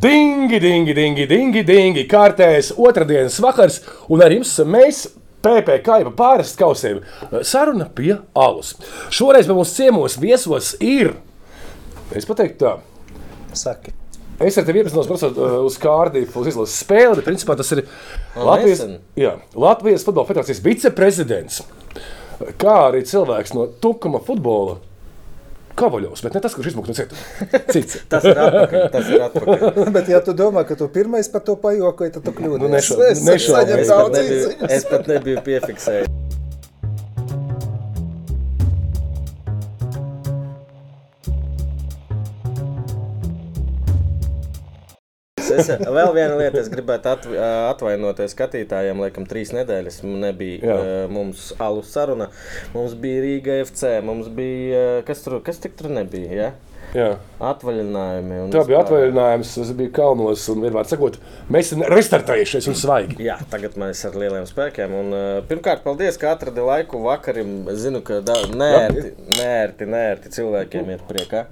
Dingi, dingi, dingi, dingi, dingi. Kārtējs otrdienas vakars, un ar jums mēs. PPC jau pāris kausiem saruna pie alus. Šoreiz mums ciemos viesos ir. Es pateiktu tā. Saki. Es ar tevi iepazinos braucot uh, uz Kārdīfu, uz izlases spēli. Principā tas ir Latvijas, jā, Latvijas Futbola Federācijas viceprezidents. Kā arī cilvēks no Tukuma futbola. Kavaļovs, bet ne tas, kurš izmuka no cietuma. Cits. Tas ir atpakaļ. Tas ir atpakaļ. Bet, ja tu domā, ka tu pirmais par to pajokoji, tad tu kļūdies. Nu, nešau- Es nešaubu. saņemu Es pat nebiju, es pat nebiju piefiksējis. Es, vēl viena lieta, es gribētu atv atvainoties skatītājiem. Laikam, trīs nedēļas nebija Jā. mums alu saruna. Mums bija Rīga FC, mums bija. Kas tur, kas tik tur nebija? Ja? Jā. Atvaļinājumi. un Tā bija atvaļinājums, tas bija kalnos, un vienmēr sakot, mēs esam restartējušies un svaigi. Jā, tagad mēs ar lieliem spēkiem. Un, pirmkārt, paldies, ka atradi laiku vakarim. Zinu, ka da- nērti, nērti, nērti cilvēkiem ir priekā.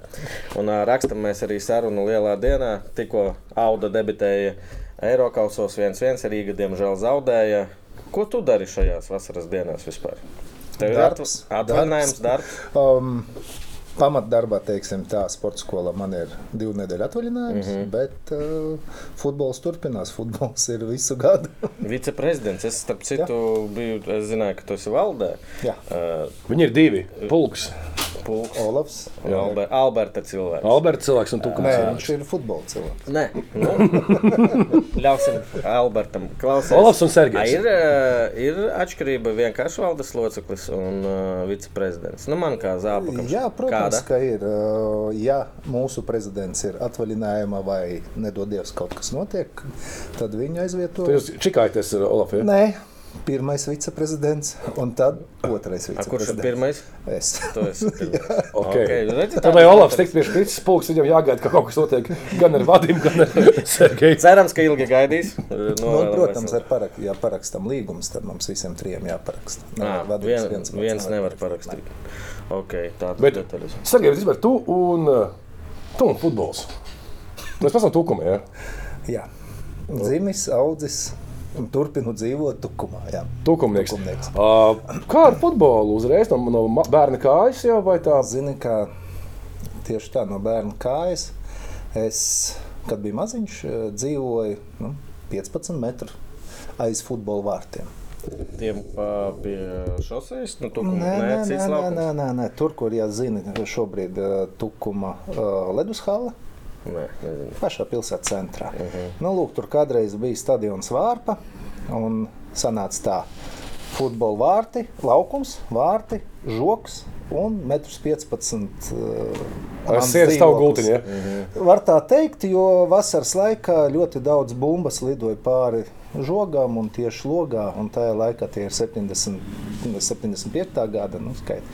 Un rakstam mēs arī sarunu lielā dienā. Tikko Auda debitēja Eiropausos 1-1, Rīga diemžēl zaudēja. Ko tu dari šajās vasaras dienās vispār? Tev ir Darbs. atv- atvainājums, darbs. Um, Pamatdarbā, teiksim, tā sporta skolā man ir divu nedēļu atvaļinājums, mm -hmm. bet uh, futbols turpinās. Futbols ir visu gadu. Viceprezidents, es starp citu biju, es zināju, ka tu esi valdē. Jā. Uh, Viņi ir divi. Pulks, Pulks. Olavs. un Albe- Alberta cilvēks. Alberts cilvēks un Tukums. Nē, cilvēks. viņš ir futbola cilvēks. Nē, nu, ļausim Albertam klausīties. Olafs un Sergejs. Ir, uh, ir atšķirība vienkārši valdes loceklis un uh, viceprezidents. Nu, man kā zābakam. Jā, protams, Kāda? ka ir. Uh, Ja mūsu prezidents ir atvaļinājumā vai nedodies kaut kas notiek, tad viņu aizvieto. Jūs čikājaties ar Olafu. Ja? Nē, pirmais viceprezidents un tad otrais viceprezidents. kurš ir pirmais? Es. Okay. Okay, redzi, Tad, lai Olafs tiks pie šīs pulks, viņam jāgaida, ka kaut kas notiek gan ar Vadim, gan ar Sergeju. Cerams, ka ilgi gaidīs. Nu, Novēlam protams, ar parak, ja parakstam līgumus, tad mums visiem trim jāparaksta. Ā, Nevar vadības vien, viens viens, nevar nevar parakstīt. Okay, tādas Bet, detaļas. Sergej, vispār tu un, tu un futbols. Mēs tam tukumā, ja? Jā, dzimis, audzis un turpinu dzīvot tukumā. Jā. Tukumnieks. Tukumnieks. Uh, kā ar futbolu? Uzreiz no, no bērna kājas jau vai tā? Zini, kā tieši tā no bērna kājas. Es, kad biju maziņš, eh, dzīvoju nu, 15 metru aiz futbola vārtiem. Tiem pa, pie šoseis, nu, tu Nē, nē, nē, cits nē, nē, laukums? nē, nē, nē. Tur, kur jāzina, šobrīd ir tukuma uh, ledushala. Nē, nezinu. pašā pilsētas centrā. Uh -huh. nu, lūk, tur kādreiz bija stadions Vārpa, un sanāca tā. Futbola vārti, laukums, vārti, žoks un 1,15 m. Ar sienas tavu gultiņu, ja? Var tā teikt, jo vasaras laikā ļoti daudz bumbas lidoja pāri žogām un tieši logā. Un tajā laikā tie ir 70, 75. gada, nu, skait,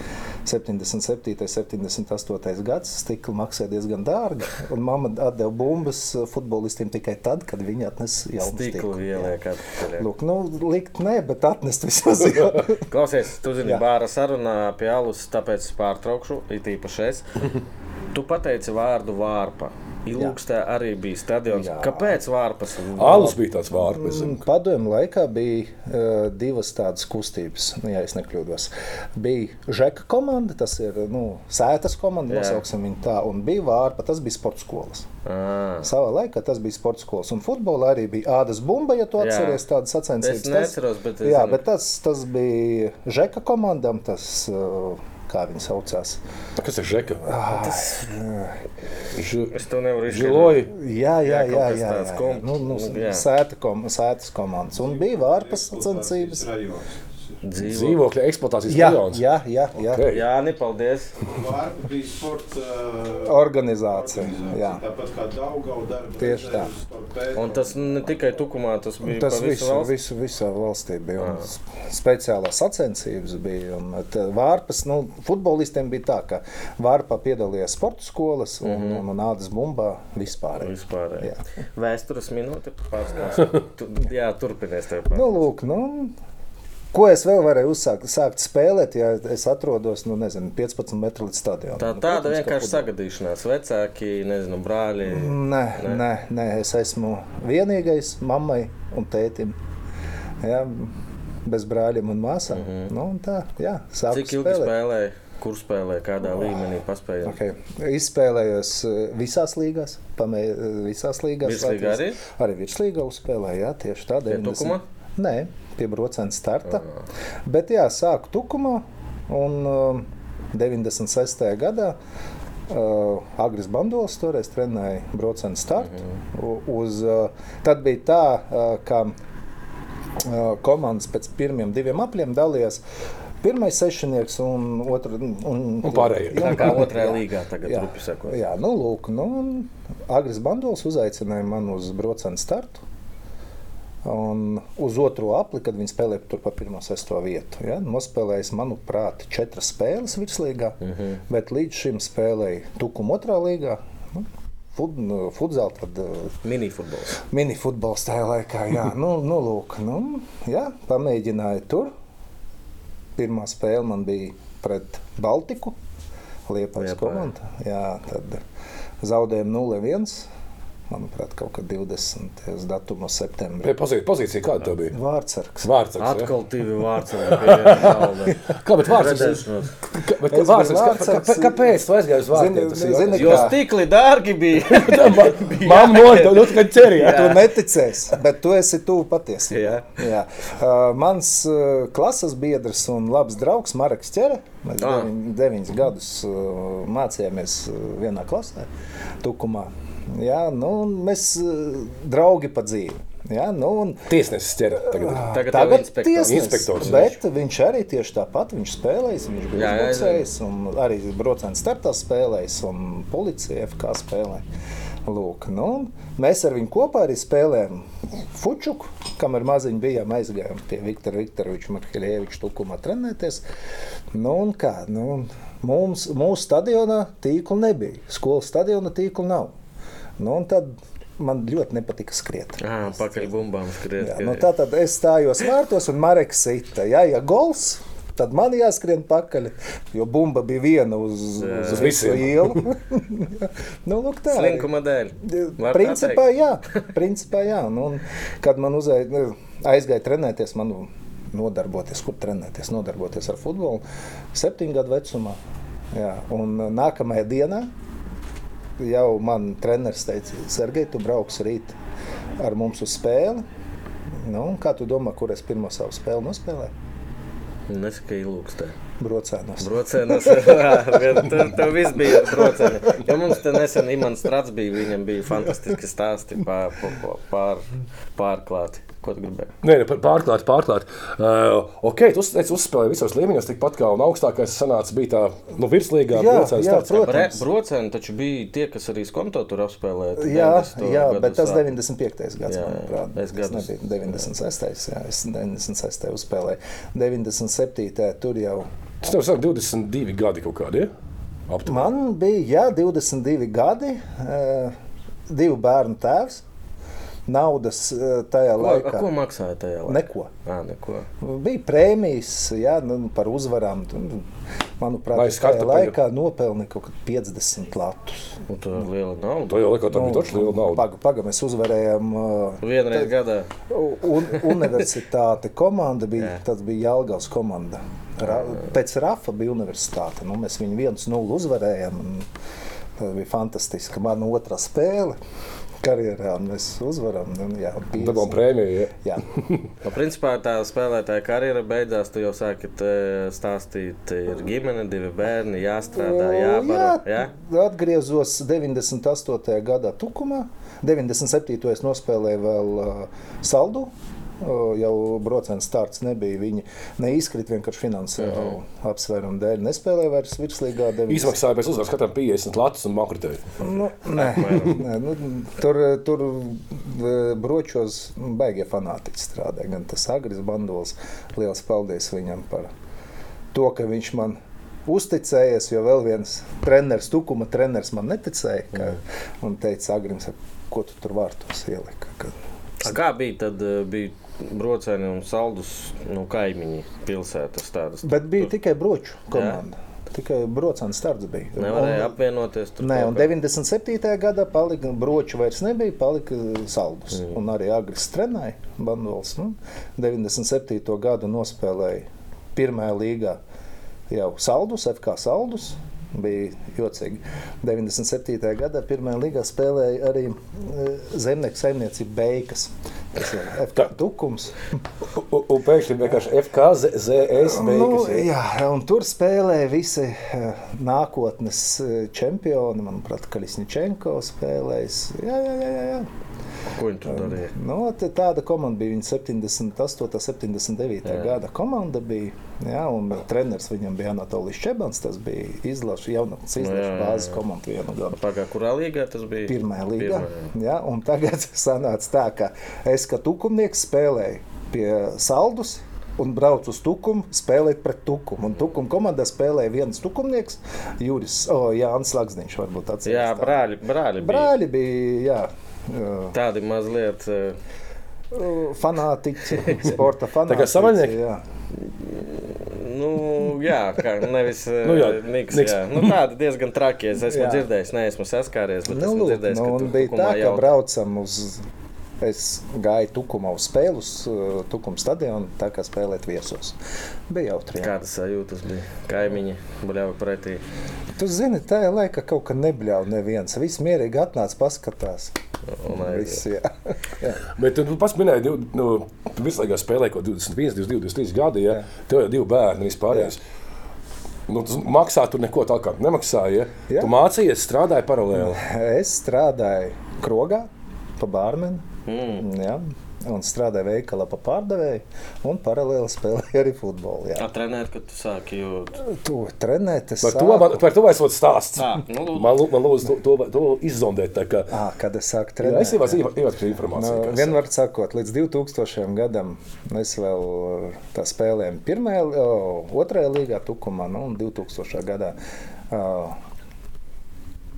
77, 78 gads. Stikla maksāja diezgan dārgi. Un mamma atdeva bumbas futbolistiem tikai tad, kad viņi atnesa jaunu Stiklu atpakaļ. Lūk, nu, likt nē, bet atnest vismaz. Klausies, tu zini, bāra sarunā pie alus, tāpēc pārtraukšu, it īpaši es. Tu pateici vārdu vārpa. Ilūkstē arī bija stadions. Jā. Kāpēc vārpas? Alus bija tāds vārds. Padomju laikā bija uh, divas tādas kustības, ja es nekļūdos. Bija Žeka komanda, tas ir nu, sētas komanda, Jā. nosauksim viņu tā, un bija vārpa, tas bija sporta skolas. À, Savā laikā tas bija sporta skolas, un futbolā arī bija ādas bumba, ja tu atceries tādas sacensības. Es neatceros, bet es jā, bet tas, tas bija Žeka komandam, tas, uh, kā viņi saucās. Kas ir žeka? Ž... es to nevaru izdarīt. Jā, jā, Jā, jā, jā, jā, kom- jā. Nu, nu, jā. sēta kom, sētas komandas, un bija vārpas sacensības. Dzīvo. Dzīvokļa eksploatācijas Jā, rajonus. jā, jā, jā. Okay. Jā, nepaldies. Vārpa bija sports uh, Organizācija, jā. Tāpat kā Daugava darba. Tieši tā. Un tas ne tikai tukumā, tas bija Tas pa visu visu, valsti. visu, visā valstī bija. un Speciālās sacensības bija. un te Vārpas, nu, futbolistiem bija tā, ka Vārpā piedalījās sporta skolas un, mm -hmm. un, un ādas bumbā vispār. Vispār. Jā. Vēstures minūte pārstāvs. Tu, jā, turpinies tev. Nu, lūk, nu, Ko es vēl varēju uzsākt? Sākt spēlēt, ja es atrodos nu, nezinu, 15 metru līdz stadionam. Tā, Nu, tāda protams, vienkārši sagadīšanās. Vecāki, nezinu, brāļi. Nē, nē, nē, es esmu vienīgais mammai un tētim. Jā, bez brāļiem un māsām. Mm -hmm. nu, un tā, jā, Cik ilgi spēlēt. spēlēja? Kur spēlēja? Kādā līmenī paspēja? Okay. Izspēlējos eh, visās līgās, pamē, eh, visās līgās. Virslīgā Latvijas- Arī virslīgā uzspēlēju, jā, tieši tā. Pie 90 Tukumā? Nē, pie brocēna starta. Bet jā, sāku tukumā un um, 96. gadā. Uh, Agris Bandols toreiz trenēja brocēnu startu. Mhm. U- Uz, uh, tad bija tā, uh, ka uh, komandas pēc pirmiem diviem apliem dalījās. Pirmais sešnieks un otrs - un, Un pārējie. Tā kā otrajā Jā. līgā tagad rupi seko. jā, nu, lūk, nu, un Agris Bandols uzaicināja mani uz brocēnu startu. Un uz otro apli, kad viņi spēlēja tur pa pirmo, sesto vietu. Ja? Nospēlējis, manuprāt, četras spēles virslīgā, mm -hmm. bet līdz šim spēlēja Tukuma otrā līgā. Nu, fut, nu, Futzāli, tad uh, Minifutbols. minifutbols tajā laikā. Jā, nu, nu, lūk, nu, jā, pamēģināju tur. Pirmā spēle man bija pret Baltiku, Liepājas Liepāja. komanda. Jā, tad zaudējām 0-1. Manuprāt, kaut kad 20. datumos septembrī. Pie pozīcija, pozīcija kāda tā bija? Vārdsargs. Vārds. Atkal divi vārds. Kā Kā, bet vārds Redzēšanos. Kā, bet, kā, kā, vārdsargs. kā, kāpēc tu aizgāji uz vārdiem? Zini, zini. Jo kā- stikli dārgi bija. Mamma nolika, nu tikai cerīja. Tu neticēsi, bet tu esi tuvu patiesībai. Jā. Jā. Uh, mans uh, klases biedrs un labs draugs Marks Čere. Mēs Ah. deviņ, deviņus gadus uh, mācījāmies uh, vienā klasē, Tukumā. Jā, nu, mēs uh, draugi pa dzīvi. Jā, nu, un, Tiesnesis ķer tagad. Tagad, Tagad jau inspektors. tiesnesis, Inspektors. Bet viņš arī tieši tāpat viņš spēlējis. Viņš bija uzbrucējs, un arī brocēns startā spēlējis, un policija FK spēlē. Lūk, nu, mēs ar viņu kopā arī spēlējām Fučuku, kam ar maziņu bijām aizgājām pie Viktora Viktoroviča Markelēviča tukumā trenēties. Nu, un kā, nu, mums, mūsu stadionā tīkla nebija. Skolas stadiona tīkla nav. Nu, un tad man ļoti nepatika skriet. Ah, pakaļ bumbām skriet. Jā, nu tā tad es stājos vārtos un Mareks sita. Jā, ja gols, tad man jāskrien pakaļ, jo bumba bija viena uz, Jā. uz visu ielu. nu, lūk, tā. arī. Slinkuma dēļ. Var Principā, jā. Principā, jā. Nu, un, kad man uzai, nu, aizgāja trenēties, man nodarboties, kur trenēties, nodarboties ar futbolu, septiņu gadu vecumā. Jā, un nākamajā dienā jau man treneris teica, Sergei, tu brauks rīt ar mums uz spēli. Nu, kā tu domā, kur es pirmo savu spēli nospēlēju? Nesaka, ilūkstē. Brocēnos. Brocēnos. tur, tur viss bija brocēni. Jo mums te nesen Imants Strats bija, viņam bija fantastiski stāsti pār, pār, pārklāti. Ko tu gribēji? Nē, ne, pārklāt, pārklāt. Uh, ok, tu teici, uzspēlēji visos līmeņos, tikpat kā un augstākais sanāca bija tā nu, virslīgā. Jā, brocēns jā, starts. protams. Bre, brocēni taču bija tie, kas arī skonto tur apspēlēja. Jā, 90. jā bet tas sākumā. 95. gads, Jā, manuprāt, Es tas gadus- nebija 96. Jā, es 96. uzspēlēju. 97. tur jau. Tas tev saka 22 gadi kaut kādi. Ja? Aptuveni. Man bija jā, 22 gadi, eh, divu bērnu tēvs. Naudas eh, tajā Ko, laikā ko maksāja tajā laikā? neko. Ā, neko. Bija prēmijas jā, nu, par uzvarām. Manuprāt, Vai tajā laikā nopelnīju kaut kādu 50 latus. Un tā ir liela nauda. Jau laikā tā bija taču liela nauda. Pagaidām, paga, mēs uzvarējām. Uh, Vienreiz gadā. Un, universitāte komanda bija, tas bija Jālgavas komanda. Ra, pēc Rafa bija universitāte. Nu, mēs viņu 1-0 uzvarējām. un Tas bija fantastiski. Man otrā spēle karjerā, un mēs uzvaram. Un, jā, Dabūjām prēmiju. Ja? Jā, Nu, principā tā spēlētāja karjera beidzās. Tu jau sāki eh, stāstīt, ir ģimene, divi bērni, jāstrādā, jābaro. Jā? atgriezos 98. gadā Tukumā. 97. es nospēlēju vēl uh, saldu. Jau brauciena starts nebija. Viņi neizkrita vienkārši finansiālu uh -huh. apsvērumu dēļ. Nespēlēja vairs virslīgā. 90. Izmaksāja pēc uzvaras katram 50 latus un bankrotēja. Nu, nē, nē, nu, tur, tur bročos baigie fanātiķi strādā. Gan tas Agris Bandols, liels paldies viņam par to, ka viņš man uzticējies, jo vēl viens treneris, Tukuma treneris man neticēja, ka, un teica, Agrims, ko tu tur vārtos ielika. Ka, Kā bija tad? eh, Bija brocēni un saldus nu, kaimiņi pilsētas tādas. Bet bija tikai broču komanda. Tikai brocēns starts bija. Nevarēja Un- apvienoties. tur Nē, un kā? 97. gadā palika broču vairs nebija, palika saldus. Mm. Un arī agresīvs trenēja Bandols. Nu, 97. gadu nospēlēja pirmajā līgā jau saldus, FK saldus. Bija jocīgi. 97. gadā pirmajā līgā spēlēja arī e, zemnieku saimniecība Beigas. Tas ir FK tukums. Un, pēkšņi vienkārši FKZS Nu, beigas. jā, un tur spēlēja visi eh, nākotnes eh, čempioni. Manuprāt, Kalisņčenko spēlējis. Jā, jā. jā, jā. Ko viņi tur darīja? Nu, tāda komanda bija viņa 78, 79. Jā. gada komanda. Bija, jā, un treneris viņam bija Anatolijas Čebans. Tas bija izlaša, jaunatnes jā, izlaša jā, bāzes jā. komanda vienu gadu. Pagā, kurā līgā tas bija? Pirmā līga. Pirmā, Jā, un tagad sanāca tā, ka es kā tukumnieks spēlēju pie saldus. Un braucu uz Tukumu, spēlēt pret Tukumu. Un Tukuma komandā spēlēja viens tukumnieks, Juris oh, Jānis Lagsniņš. Varbūt Jā, atcerieties. tā. brāļi, brāļi, bija. Brāļi bija jā, jā, Tādi mazliet. eh, fanātiķi, sporta fanātiķi. kā savaļnieki? jā. Nu, jā, kā nevis Nu nu, jā, niks, niks. jā. Nu, tādi diezgan traki. Es esmu Jā. dzirdējis, neesmu saskāries. Bet Nu, esmu dzirdējis, nu, ka tur bija tā, ka jau- braucam uz. Es gāju Tukumā uz spēli, uz uh, Tukuma stadionu, tā kā spēlēt viesos. Bija jautri. jā. Kādas sajūtas bija? Kaimiņi bļauj pretī. Tu zini, tajā laikā kaut kā nebļauj neviens. Viss mierīgi atnāca, paskatās. Viss, jā. jā. Bet tu pats minēji, ka nu, tu visu laiku spēlēji kaut 21, 22, 23 gadi. Ja? Tev jau divi bērni vispār. Nu, tu maksā tur neko tādu kā nemaksāja. Ja? Jā. Tu mācījies, strādāji paralēli. Es strādāju krogā, pa bārmeni. Mm. Jā. Un strādāju veikalā pa pārdevēju, un paralēli spēlēju arī futbolu. Jā. Kā trenēt, kad tu sāki jūt? Tu trenēt, es Par to, man, par to es varu stāstīt. Tā, nu, lūdzu. Man, lū- man lūdzu, to, to, to izzondēt. tā kā- À, kad es sāku Jā, trenēt. es jau ievācu šo informāciju. Nu, vienmēr sakot, līdz 2000 gadam es vēl tā spēlēju pirmajā, o, otrajā līgā, Tukumā, nu, un 2000. gadā uh,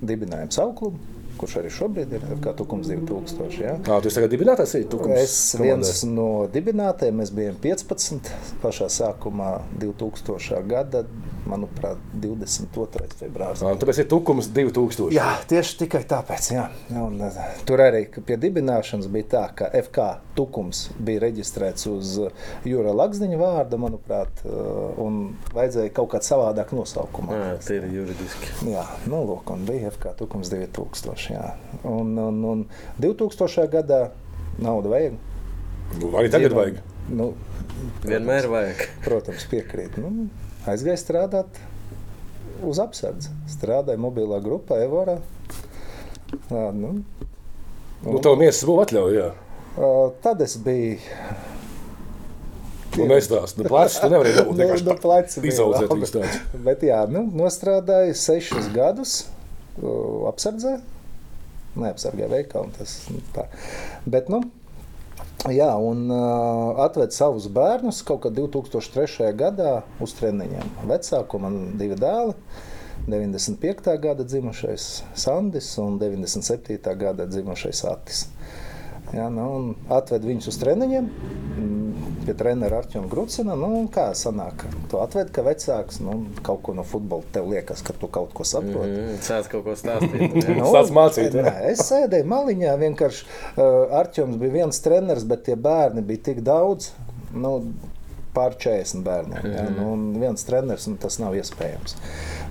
dibinājām savu klubu, kurš arī šobrīd ir kā Tukums 2000. Ja? Kā tu tagad dibinātājs? arī Tukums Es viens no dibinātājiem, mēs bijām 15. pašā sākumā 2000. gada, manuprāt, 22. februāris. Ā, Tāpēc ir Tukums 2000. Jā, tieši tikai tāpēc. Jā. Un, uh, tur arī pie dibināšanas bija tā, ka FK Tukums bija reģistrēts uz uh, Jūra Lakstiņa vārda, manuprāt, uh, un vajadzēja kaut kādu savādāku nosaukumu. Jā, tie ir juridiski. Jā, nu, lūk, un bija FK Tukums 2000. Jā. Un, un, un 2000. gadā naudu vajag. Nu, Arī tagad Dzīvo- vajag. Nu, Vienmēr vajag. protams, piekrīt. Nu, aizgāja strādāt uz apsardzi. Strādāja mobilā grupā, Evorā. Jā, nu, Nu, tev miesas būtu atļauja. Tad es biju. Nu, mēs tās nu, plēšas, tu nevari dabūt. Nu, nu, pleci Izaudzēt tādus. Bet jā, nu, nostrādāju sešus gadus apsardzē. Neapsargāju veikalu. Tas, nu, tā. Bet, nu, jā, un uh, atved savus bērnus kaut kad 2003. gadā uz treniņiem. Vecāku man divi dēli. 95. gada dzimušais Sandis un 97. gada dzimušais Atis. Jā, nu, atved viņus uz treniņiem. mm, Pie treneru Arčūna Grucina. Nu, kā sanāk? Tu atved, ka vecāks nu, kaut ko no futbola tev liekas, ka tu kaut ko saproti. Mm, Sāc kaut ko stāstīt. Nu, Sāc mācīt. Nē, es sēdēju maliņā. Vienkārši uh, Arčuns bija viens treneris, bet tie bērni bija tik daudz. Nu, Pār 40 bērniem. Ja? Nu, un viens treneris, nu, tas nav iespējams.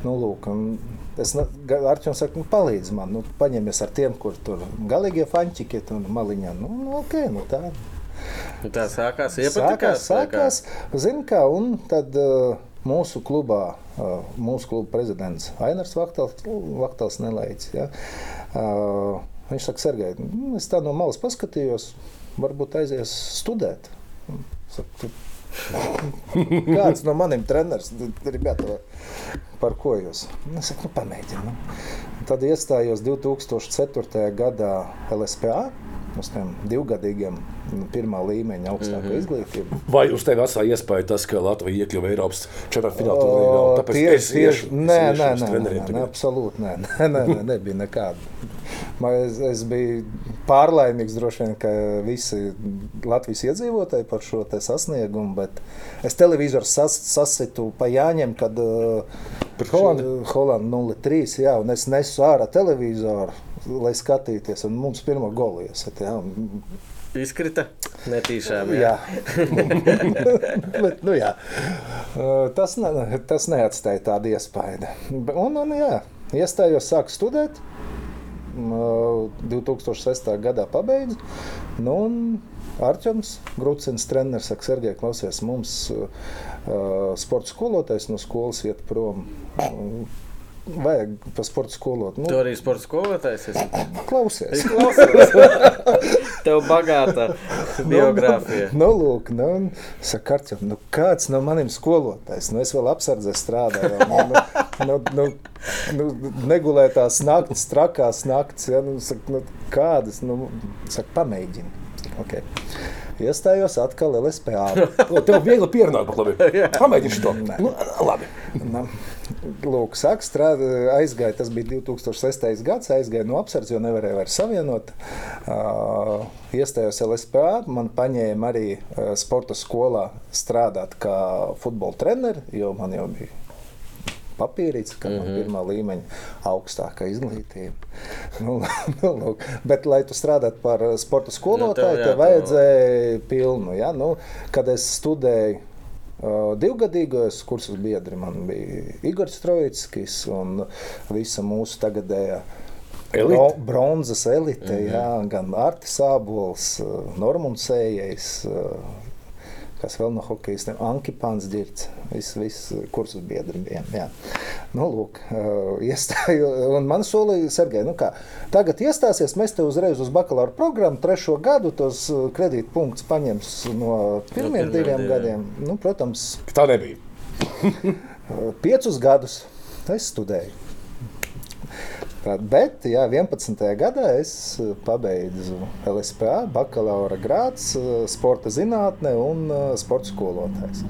Nu, lūk, un es Arčuns saka, nu, palīdzi man, nu, paņemies ar tiem, kur tur galīgie fančiki tur maliņā. Nu, nu, okay, nu, tā Un Tā sākās. sākās, Iepatikās. vai kā? sākās. Zini, kā, un tad uh, mūsu klubā, uh, mūsu kluba prezidents Ainars Vaktels, Vaktels nelaicis. Ja? Uh, viņš saka, Sergei, nu, es tā no malas paskatījos, varbūt aizies studēt. Saku, Kāds no maniem treneriem ir gatavs? Par ko jūs? Nu, Es saku, nu, pamēģinu. Nu. Tad iestājos 2004. gadā LSPA uz tiem divgadīgiem nu, pirmā līmeņa augstāko mm -hmm. izglītību. Vai uz tevi atstāja iespēju tas, ka Latvija iekļuva Eiropas turnīrā? un Tāpēc Tieši, es iešu- nē, es iešu nē, nē, nē, nē, absolūti nē, nē, nē, nē, nebija nekāda. Es, es biju pārlaimīgs droši vien, ka visi Latvijas iedzīvotāji par šo sasniegumu, bet es televizoru sas, sasitu pa Jāņem, kad uh? Holanda 0-3, jā, un es nesu ārā televizoru, lai skatīties, un mums pirmo golu iesat, jā. un- Izkrita netīšām. Jā, Bet, nu, jā. Uh, tas, ne, tas neatstāja tādu iespaidu. Un, un, jā, iestājos, sāku studēt. Uh, 2006. gadā pabeidzu. Nu, un Arčuns, Grūcins, treneris, saka, Sergei, klausies, mums uh, sporta skolotājs no skolas iet prom. Uh, Vajag pa sporta skolotu. Tu Nu, arī sports skolotājs esi. klausies. Es klausos. Tev bagāta biogrāfija. Nu, lūk, nu, un saka, Arčuns, nu, kāds no maniem skolotājs? Nu, es vēl apsardzē strādāju. Nu, nu, nu, nu, negulētās naktas, trakās naktas. Ja, nu, saka, nu, kādas? Nu, saka, pamēģini. Okay. Iestājos atkal LSPA. Tev viegli pierunāt, bet labi. Pamēģini to. Nu, labi. Nu, Lūk, sāk strādāt, aizgāja. Tas bija 2006. gads. Aizgāja no apsardzes, jo nevarēja vairs savienot. Uh, iestājos LSPA. Man paņēma arī uh, sporta skolā strādāt kā futbola treneris, jo man jau bija papīrīts, ka mm -hmm. pirmā līmeņa augstākā izglītība. Nu, nu, lūk. Bet, lai tu strādātu par sporta skolotāju, Nu, tev, jā, tev- vajadzēja pilnu. Ja? Nu, kad es studēju uh, divgadīgos kursus biedri, man bija Igor Strojitskis un visa mūsu tagadējā. Elite. Bro, bronzas elite, mm -hmm. jā, gan Artis Abols, Normons Ejais, kas vēl no hokeja, Ankipāns Dirts, viss, viss kursus biedri bija. Jā. Nu, lūk, uh, iestāju, un man solīja, Sergei, nu kā, tagad iestāsies, mēs te uzreiz uz bakalaura programmu trešo gadu tos uh, kredītpunktus paņems no pirmiem pirmiem diviem gadiem. Nu, protams, Tā nebija. uh, piecus gadus es studēju. Bet, jā, 11. gadā es uh, pabeidzu LSPA, bakalaura grāts, uh, sporta zinātne un uh, sporta skolotājs.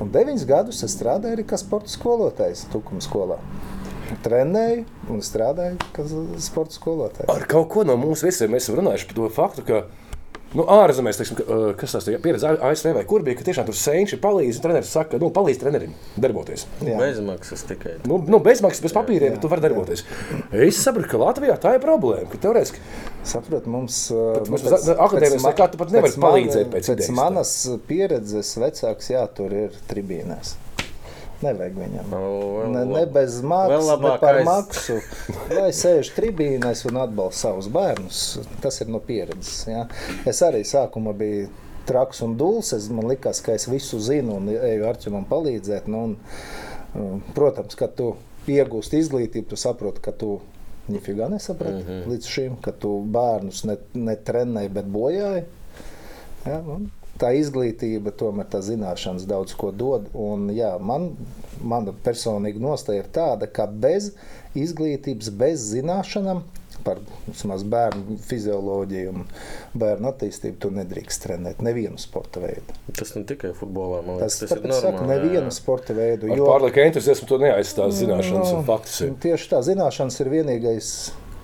Un 9 gadus es strādāju arī kā sporta skolotājs Tukuma skolā. Trenēju un strādāju kā sporta skolotājs. Ar kaut ko no mums visiem esam runājuši par to faktu, ka nu, ārzemēs, teiksim, ka, uh, kas tas ir pieredze ASV vai kur bija, ka tiešām tur sēņķi palīdz. Treneris saka, nu, palīdz trenerim darboties. Jā. Bezmaksas tikai. Nu, nu, bezmaksas, bez papīriem, tu vari darboties. Es saprotu, ka Latvijā tā ir problēma. Ka teorētiski Saprotu, mums uh, mums uz akadēmijas nekā tu pat nevari palīdzēt pēc pēc idejas, manas pieredzes vecāks jātur ir tribīnēs. Nevajag viņam. Nu, vēl Ne, ne bez maksas, ne par aiz- maksu. Lai sēž tribīnēs un atbalsta savus bērnus, tas ir no pieredzes. Ja? Es arī sākumā biju traks un dūls. Es, man liekas, ka es visu zinu un eju ar viņam palīdzēt. Nu, un, um, protams, kad tu iegūsti izglītību, tu saproti, ka tu Nifigā nesaprati mm -hmm. līdz šim, ka tu bērnus ne, netrenēji, bet bojāji. Ja, un tā izglītība, tomēr tā zināšanas daudz ko dod. Un, jā, man, mana personīga nostāja ir tāda, ka bez izglītības, bez zināšanām par vismaz, bērnu fizioloģiju un bērnu attīstību tu nedrīkst trenēt nevienu sporta veidu. Tas ne tikai futbolā, man Tas, liekas, tas, tas ir ir saku, normāli. nevienu sporta veidu. ar pārlieku entuziasmu to neaizstās zināšanas un faktus. ir. Tieši tā zināšanas ir vienīgais,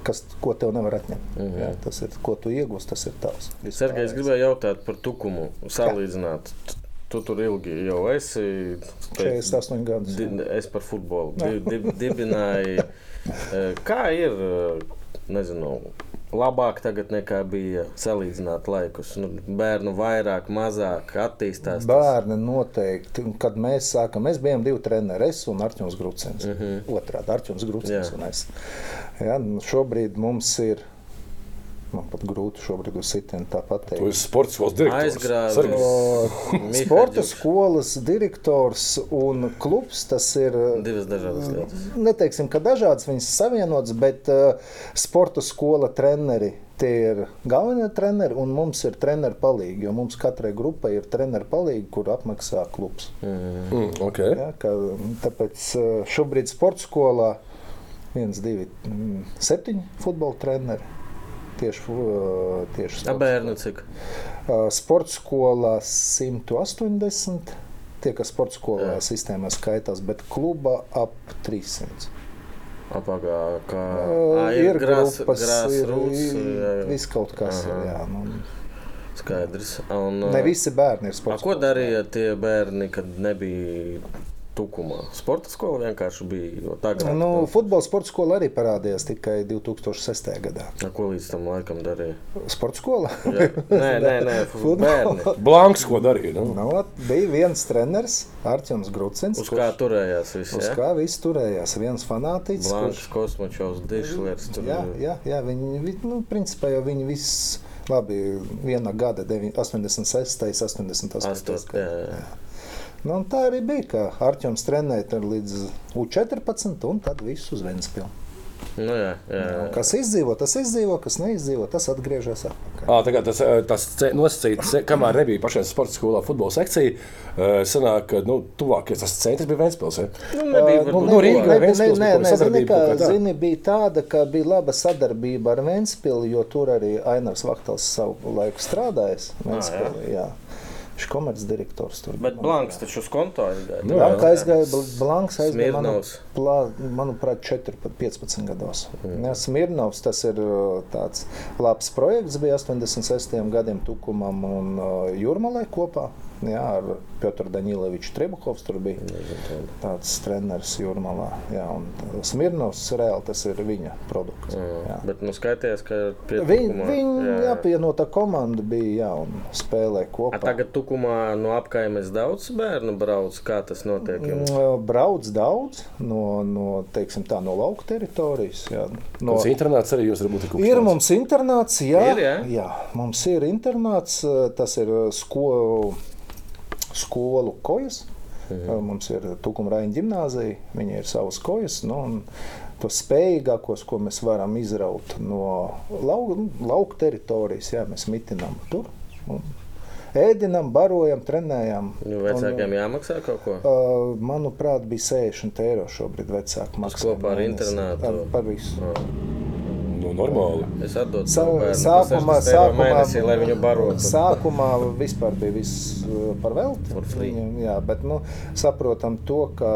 kas, ko tev nevar atņemt. Mm Mhm. -hmm. jā, tas ir, ko tu iegūsi, tas ir tavs. Sergei, es gribēju jautāt par tukumu, salīdzināt. Tu- Tu tur ilgi jau esi. teici, 48 gadus. Di, es par futbolu di, di, dibināju. Eh, Kā ir? eh, Nezinu, labāk tagad nekā bija salīdzināt laikus. Nu, bērnu vairāk, mazāk attīstās. tas. Bērni noteikti, kad mēs sākām, mēs bijām divi treneri, es un Arčuns Grucins. Uh -huh. Otrādi Arčuns Jā. un es. Ja, nu, šobrīd mums ir, man pat grūti šobrīd uz sitienu tā Tu pateikt. esi sports skolas direktors. Sporta skolas direktors un klubs tas ir. Divas dažādas lietas. Neteiksim, ka dažādas viņas savienotas, bet uh, sporta skola treneri tie ir galvenie treneri, un mums ir treneri palīgi. Jo mums katrai grupai ir treneri palīgi, kur apmaksā klubs. Mm, okay. Ja, ka, tāpēc uh, šobrīd sporta skolā viens, divi, mm, septiņi futbola treneri. Tieši, uh, tieši Tā sporta bērnu cik? Uh, Sports skolā 180. Tie, kas sporta skolā Jā. sistēmā skaitās, bet klubā ap 300. Apakā, kā Uh, Ā, ir grās- grupas, ir, grāsrūts, jā, ir jā. viss kaut kas. Aha. Ir, jā, nu, Skaidrs. Un, ne visi bērni ir A, sports. ko darīja tie bērni, kad nebija tukumā? Sporta skola vienkārši bija. Tagad, Nu, futbola sporta skola arī parādījās tikai 2006. gadā. A, ko līdz tam laikam darīja? Sporta skola. Jā. Nē, nē, nē bērni. Blanks, ko darīja? Nu? Nu, ot, bija viens treneris, Arčuns Grucins. Uz kā turējās visi? Uz ja? kā viss turējās? Viens fanātiķis. Blanks, kosmočovs, dišlers. Tur, Jā, jā, jā viņi, vi- nu, principā jau viņi viss, labi, viena gada, devi- 86, 88. Astot, jā, jā. Nu, tā arī bija, ka Arčuns trenēja līdz U14 un tad viss uz Ventspili. Nu, jā, jā. Kas izdzīvo, tas izdzīvo, kas neizdzīvo, tas atgriežas atpakaļ. À, tā kā tas, tas nosacīts, se- kamēr nebija pašai sporta skolā futbola sekcija, sanāk, ka nu, tuvākais tas centrs bija Ventspils. Ja? Nu, nebija, Nu, varbūt, nu, Rīgā nē, nē, Ventspils kāda nē, zini, sadarbība kā, tā? zini, bija tāda, ka bija laba sadarbība ar Ventspili, jo tur arī Ainars Vaktals savu laiku strādājis. Ventspili, jā. Viņš ir komercdirektors tur. Bet Blanks taču uz konto aizgāja. Jā. Blanka aizgāja, Bl- Blanks aizgāja, manu, plā, manuprāt, 4, 15 gados. Mm. Smirnovs, tas ir uh, tāds labs projekts, bija 86 gadiem Tukumam un uh, Jurmalai kopā. Jā, ar Piotru Daņileviču Trebuhovs tur bija tāds treneris Jurmalā. Jā, un Smirnovs reāli tas ir viņa produkts. Jā. Bet nu skaitījās, ka pie Viņa, tukumā- viņa jā. apvienotā komanda bija jā, un spēlē A, kopā. tagad tukumā no apkaimes daudz bērnu brauc. Kā tas notiek? jums? Mm, Brauc daudz no, no, teiksim, tā, no lauka teritorijas. Jā. No, Tas internāts arī jūs varbūt ir ir mums internāts, jā, Ir, jā? jā, mums ir internāts, tas ir skolu, skolu kojas. Mhm. Mums ir Tukumraņa gimnāzija, viņa ir savas kojas. Nu, un Tos spējīgākos, ko mēs varam izraut no lauka, lauka teritorijas, jā, mēs mitinām tur. Un ēdinām, barojam, trenējam. Nu, vecākiem jāmaksā kaut ko? Uh, manuprāt, bija 60 eiro šobrīd vecāku maksā. kopā ar internātu? Par, par visu. Nu, normāli. Es atdodu Sa savu bērnu sākumā, par 60 eiro sākumā, mēnesī, lai viņu barotu. sākumā vispār bija viss uh, par velti. Viņam, Jā, bet nu, saprotam to, ka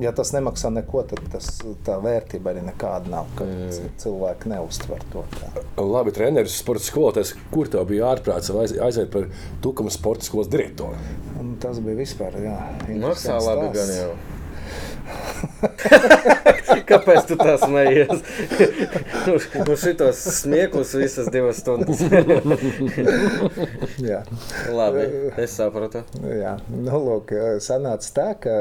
ja tas nemaksā neko, tad tas, tā vērtība arī nekāda nav. ka Mm. Cilvēki neuztver to tā. Labi, treneris, sporta skolotājs, kur tev bija ārprāts aiz- aiziet par Tukuma sporta skolas direktoru? Un tas bija vispār. Jā, Maksā labi gan jau. Kāpēc tu tā smejies? nu, nu šitos smieklus visas divas stundas. Jā. labi, es sapratu. Jā, nu, lūk, sanāca tā, ka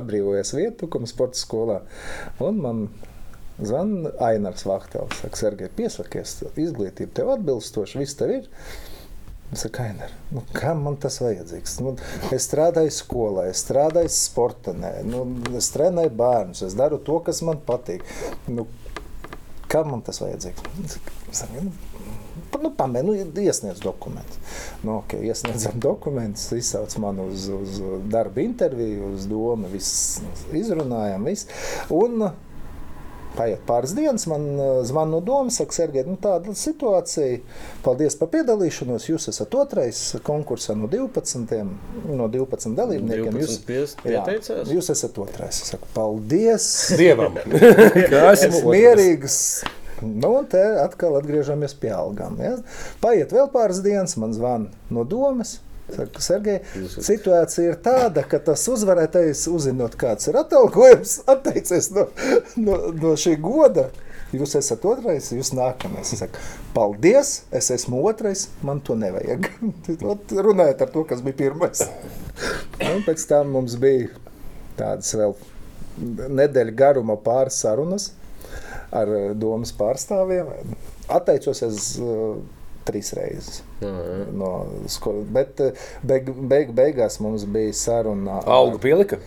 atbrīvojies vietu, kam sporta skolā. Un man zvanīja Ainars Vahtels. Saka, Sergei, piesakies, izglītība tev atbilstoša, viss tev ir. Ainar, nu, kam man tas vajadzīgs? Nu, es strādāju skolā, es strādāju sportā, nu, es trenēju bērnus, es daru to, kas man patīk. Nu, kam man tas vajadzīgs? Saku, nu, Nu, Pamēģinām, nu, iesniedz dokumentus. Nu, okay, iesniedzam dokumentus, izsauc mani uz, uz darba interviju, uz domu, viss izrunājam. Viss. Un paiet pāris dienas, man uh, zvana no domas, saka, Sergei, nu, tāda situācija. Paldies par piedalīšanos. Jūs esat otrais konkursā no 12, no 12 dalībniekiem. 12 Jūs, jā, jūs esat otrais. Es saku, paldies! Dievam! Esmu mierīgs. Nu, un te atkal atgriežamies pie algām. Ja? Paiet vēl pāris dienas, man zvana no domas. Saka, Sergei, situācija ir tāda, ka tas uzvarētājs, uzzinot, kāds ir atalgojums, atteicies no, no, no šī goda. Jūs esat otrais, jūs nākamais. Es saku, paldies, es esmu otrais, man to nevajag. Ot, Runājot ar to, kas bija pirmais. Un pēc tam mums bija tādas vēl nedēļa garuma pāris sarunas ar domas pārstāvjiem. Atteicos es uh, trīs reizes. No skolas, bet eh, beig, beig, beigās mums bija saruna. ar- Algu pielika.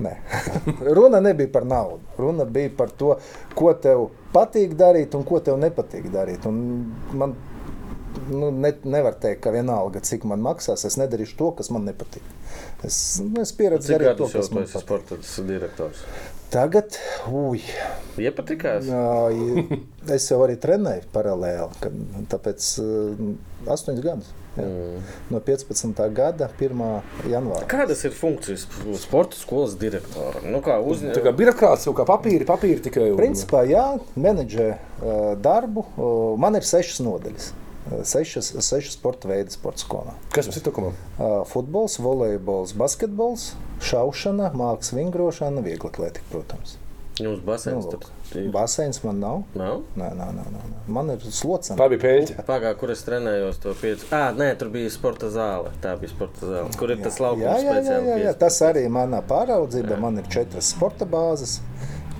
Nē. Runa nebija par naudu. Runa bija par to, ko tev patīk darīt un ko tev nepatīk darīt. Un man nu, ne, nevar teikt, ka vienalga, cik man maksās, es nedarīšu to, kas man nepatīk. Es, nu, es pieredzu Cik darīt to, kas man patīk. sporta direktors? Tagad, ui, Iepatikās? ā, es jau arī trenēju paralēli, tāpēc uh, astoņus gadus. Jā. Mm. No 15. gada 1. janvāra. Kādas ir funkcijas sporta skolas direktoram? Nu, kā Tā uzņēmējs? kā birokrāts jau kā papīri, papīri tikai. un- Principā, jā, menedžē uh, darbu. Uh, man ir sešas nodaļas. Sešas, sešas sporta veidi sporta skolā. Kas mums ir tukumam? Uh, Futbols, volejbols, basketbols, šaušana, mākslas vingrošana, viegla atlētika, protams. Jums basēns Nu, tur ir? Baseins man nav. Nav? Nē, nē, nē, nē. nē. Man ir slocena. Tā bija pēļņa. Pagā, kur es trenējos to piecu. Ah, nē, tur bija sporta zāle. Tā bija sporta zāle. Kur ir tas laukums Jā, jā, jā, jā, jā. Tas arī manā pāraudzība. Man ir četras sporta bāzes,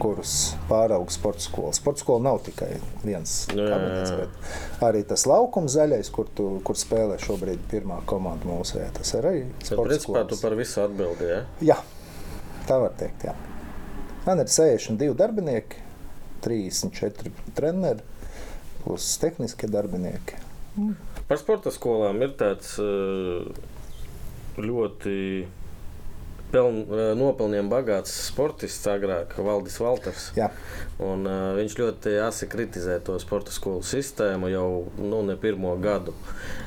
kuras pārauga sporta skola. Sporta skola nav tikai viens Nu, jā, kabinets, jā. bet arī tas laukums zaļais, kur, tu, kur spēlē šobrīd pirmā komanda mūsu vērtē. Tas ir arī Bet, sporta principā, tu skolas. par visu atbildi, jā? Jā, tā var teikt. Jā. Man ir 62 darbinieki, 34 treneri, plus tehniskie darbinieki. Par sporta skolām ir tāds eh, ļoti peln, eh, nopelniem bagāts sportists, agrāk Valdis Valters. Un, uh, viņš ļoti asi kritizē to sporta skolu sistēmu jau nu, ne pirmo gadu.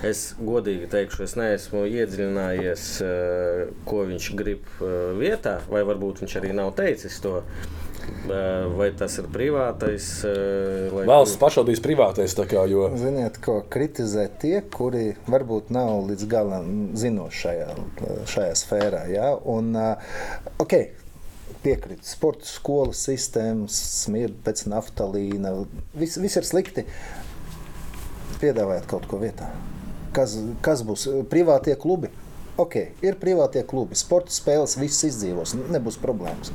Es godīgi teikšu, es neesmu iedziļinājies, uh, ko viņš grib uh, vietā, vai varbūt viņš arī nav teicis to. Vai tas ir privātais? Lai Valsts pašvaldības privātais. tā Kā, jo, Ziniet, ko kritizē tie, kuri varbūt nav līdz galam zinoši šajā, šajā sfērā. Ja? Un, uh, okay, Piekrītu, sporta skolas sistēmas, smirda pēc naftalīna. Viss, viss ir slikti. Piedāvājiet kaut ko vietā. Kas, kas būs privātie klubi? Ok, ir privātie klubi, sporta spēles, viss izdzīvos, nebūs problēmas.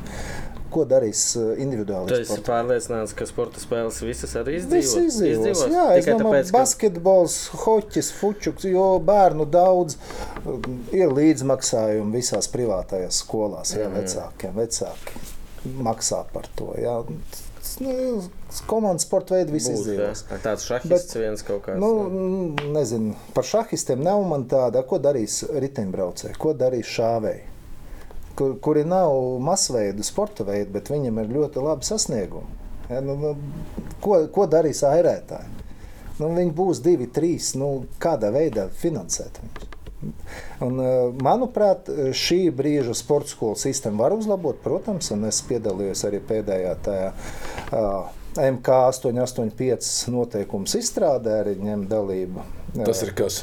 Ko darīs eh, individuāli? esi pārliecināts, ka sporta spēles visas arī izdzīvos. Visi izdzīvos. Izdzīvos? Jā, es Tikai domāju, tāpēc, ka basketbols, hoķis, fučuks, jo bērnu daudz um, ir līdzmaksājumi visās privātajās skolās. Jā, vecākiem, vecāki maksā par to. Jā. Nu, komandas sporta būs, jā. izdzīvos. tāds šahists Bet, viens kaut kāds. Nu, mm, nezinu, par šahistiem nav man tāda, ko darīs riteņbraucēji, ko darīs šāvēji. Kur, kuri nav masveida sporta veidi, bet viņam ir ļoti labi sasniegumi. Ja, nu, nu, ko, ko darīs airētāji? Nu, viņi būs divi, trīs. Nu, kādā veidā finansēt viņus? Un, eh, manuprāt, šī brīža sporta skolu sistēma var uzlabot, protams, un es piedalījos arī pēdējā tajā uh, MK 885 noteikums izstrādē, arī ņem dalību. tas ir kas.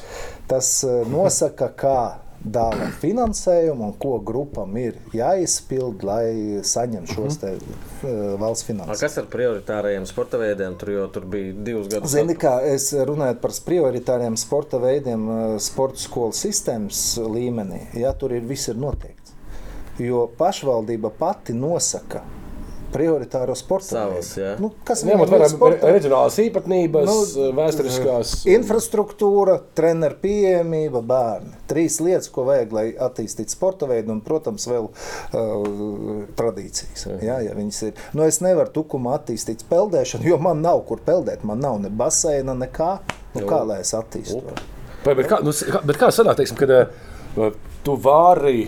Tas nosaka, kā dāvā finansējumu un ko grupam ir jāizpild, lai saņemtu šos te, uh, valsts finansējumus. Kas ar prioritārajiem sporta veidiem? Tur jau tur bija divus gadus. Zini, kā es runāju par prioritāriem sporta veidiem, sporta skolu sistēmas līmenī, ja tur ir viss ir noteikts. Jo pašvaldība pati nosaka prioritāro sporta veidu. Nu, kas Ņemot viņam vērā ir reģionālās īpatnības, Nu, vēsturiskās. Infrastruktūra, treneru pieejamība, bērni. Trīs lietas, ko vajag, lai attīstītu sporta veidu, un, protams, vēl uh, tradīcijas. Jā, ja viņas ir. Nu, es nevaru tukumā attīstīt peldēšanu, jo man nav kur peldēt. Man nav ne baseina, nekā. Nu, kā lai es attīstītu? Bet, bet kā, nu, bet kā sanāk, teiksim, kad uh, tu vari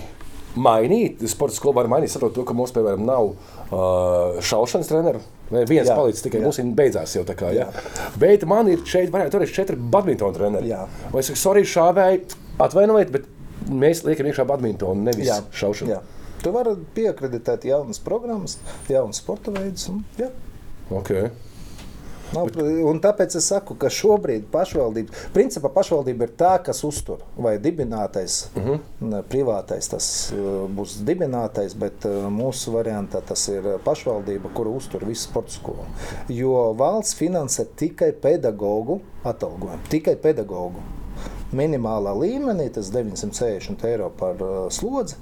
mainīt, sporta skolu var mainīt, saprot to, ka mums, piemēram, nav uh, šaušanas treneru. Vai viens Jā, palicis tikai jā. mums, viņa beidzās jau tā kā. Jā. Bet man ir šeit, varētu arī četri badmintona treneri. Jā. Vai es saku, sorry, šāvēji, atvainojiet, bet mēs liekam iekšā badmintonu, nevis Jā, šaušanu. jā. Tu vari piekreditēt jaunas programmas, jaunas sporta veidus. un, jā. Okay. Nav, un tāpēc es saku, ka šobrīd pašvaldība, principā pašvaldība ir tā, kas uztur. Vai dibinātais, uh -huh. privātais tas uh, būs dibinātais, bet uh, mūsu variantā tas ir pašvaldība, kura uztur visu sporta skolu. Jo valsts finansē tikai pedagoģu atalgojumu, tikai pedagoģu. Minimālā līmenī tas 960 eiro par uh, slodzi.